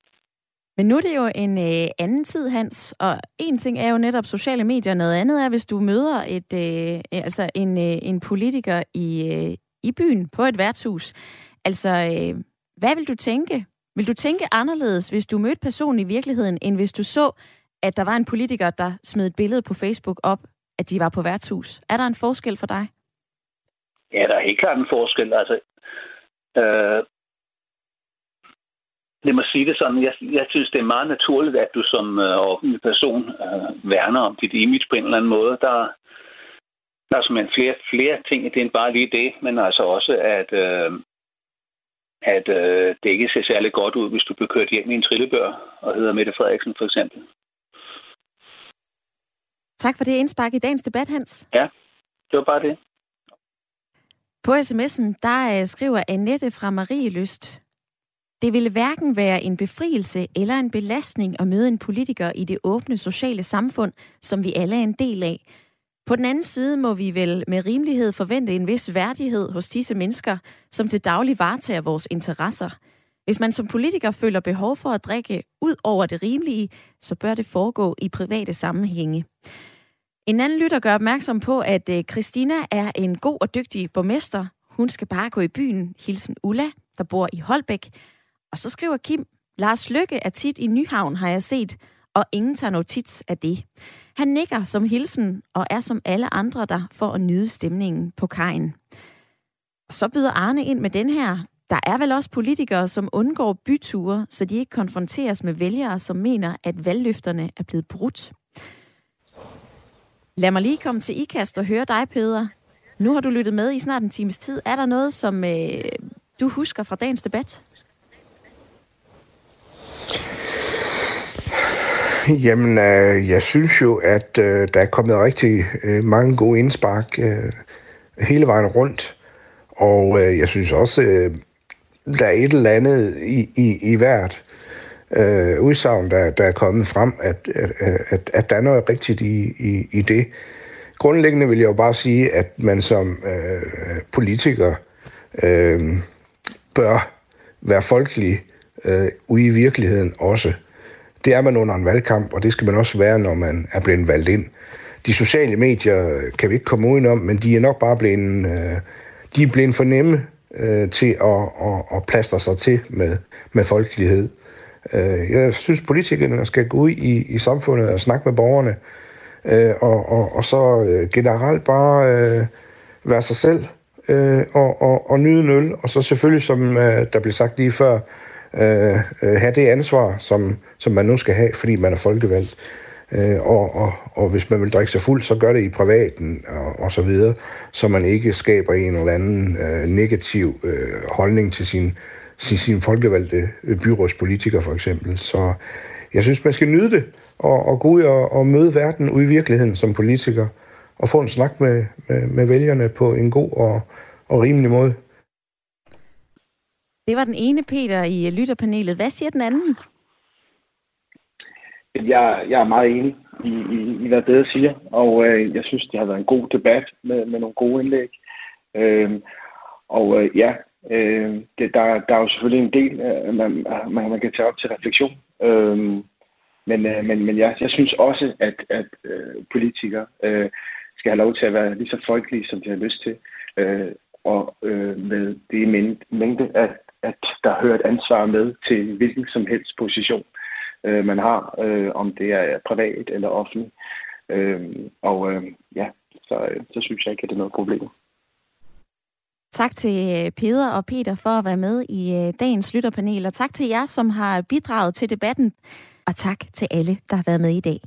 Men nu er det jo en øh, anden tid, Hans, og en ting er jo netop sociale medier, noget andet er, hvis du møder et, øh, altså en, øh, en politiker i, øh, i byen på et værtshus. Altså, øh, hvad vil du tænke? Vil du tænke anderledes, hvis du mødte personen i virkeligheden, end hvis du så, at der var en politiker, der smed et billede på Facebook op, at de var på værtshus? Er der en forskel for dig? Ja, der er helt klart en forskel. Altså, øh, Lad mig sige det sådan. Jeg, jeg synes, det er meget naturligt, at du som øh, offentlig person øh, værner om dit image på en eller anden måde. Der, der er simpelthen flere, flere ting i det end bare lige det, men altså også, at, øh, at øh, det ikke ser særlig godt ud, hvis du bliver kørt hjem i en trillebør og hedder Mette Frederiksen for eksempel. Tak for det indspark i dagens debat, Hans. Ja, det var bare det. På sms'en, der øh, skriver Annette fra Marie Lyst, det ville hverken være en befrielse eller en belastning at møde en politiker i det åbne sociale samfund, som vi alle er en del af. På den anden side må vi vel med rimelighed forvente en vis værdighed hos disse mennesker, som til daglig varetager vores interesser. Hvis man som politiker føler behov for at drikke ud over det rimelige, så bør det foregå i private sammenhænge. En anden lytter gør opmærksom på, at øh, Christina er en god og dygtig borgmester. Hun skal bare gå i byen. Hilsen Ulla, der bor i Holbæk. Og så skriver Kim, Lars Lykke er tit i Nyhavn, har jeg set, og ingen tager notits af det. Han nikker som hilsen og er som alle andre der for at nyde stemningen på kajen. Og så byder Arne ind med den her. Der er vel også politikere, som undgår byture, så de ikke konfronteres med vælgere, som mener, at valgløfterne er blevet brudt. Lad mig lige komme til IKAST og høre dig, Peder. Nu har du lyttet med i snart en times tid. Er der noget, som øh, du husker fra dagens debat? Jamen, øh, jeg synes jo, at øh, der er kommet rigtig øh, mange gode indspark øh, hele vejen rundt. Og øh, jeg synes også, øh, der er et eller andet i, i, i hvert øh, udsagn, der, der er kommet frem, at, at, at, at der er noget rigtigt i, i, i det. Grundlæggende vil jeg jo bare sige, at man som øh, politiker øh, bør være folkelig øh, ude i virkeligheden også. Det er man under en valgkamp, og det skal man også være, når man er blevet valgt ind. De sociale medier øh, kan vi ikke komme udenom, men de er nok bare blevet, øh, de er blevet for nemme øh, til at, at, at plaster sig til med, med folkelighed. Øh, jeg synes, politikerne skal gå ud i, i samfundet og snakke med borgerne, øh, og, og, og så øh, generelt bare øh, være sig selv, øh, og, og, og nyde en øl, og så selvfølgelig, som øh, der blev sagt lige før, Øh, øh, have det ansvar, som, som man nu skal have, fordi man er folkevalgt. Øh, og, og, og hvis man vil drikke sig fuld, så gør det i privaten og, og så videre, så man ikke skaber en eller anden øh, negativ øh, holdning til sin, sin, sin folkevalgte øh, byrådspolitiker for eksempel. Så jeg synes, man skal nyde det og, og gå ud og, og møde verden ude i virkeligheden som politiker og få en snak med, med, med vælgerne på en god og, og rimelig måde. Det var den ene, Peter, i øh, lytterpanelet. Hvad siger den anden? Jeg, jeg er meget enig i, i, i hvad det siger, og øh, jeg synes, det har været en god debat med, med nogle gode indlæg. Øh, og øh, ja, øh, det, der, der er jo selvfølgelig en del, øh, man, man, man kan tage op til refleksion. Øh, men, øh, men, men jeg, jeg synes også, at, at øh, politikere øh, skal have lov til at være lige så folkelige, som de har lyst til. Øh, og øh, med det mængde, af at der hører et ansvar med til hvilken som helst position øh, man har, øh, om det er privat eller offentlig. Øh, og øh, ja, så, øh, så synes jeg ikke, at det er noget problem. Tak til øh, Peder og Peter for at være med i øh, dagens lytterpanel, og tak til jer, som har bidraget til debatten, og tak til alle, der har været med i dag.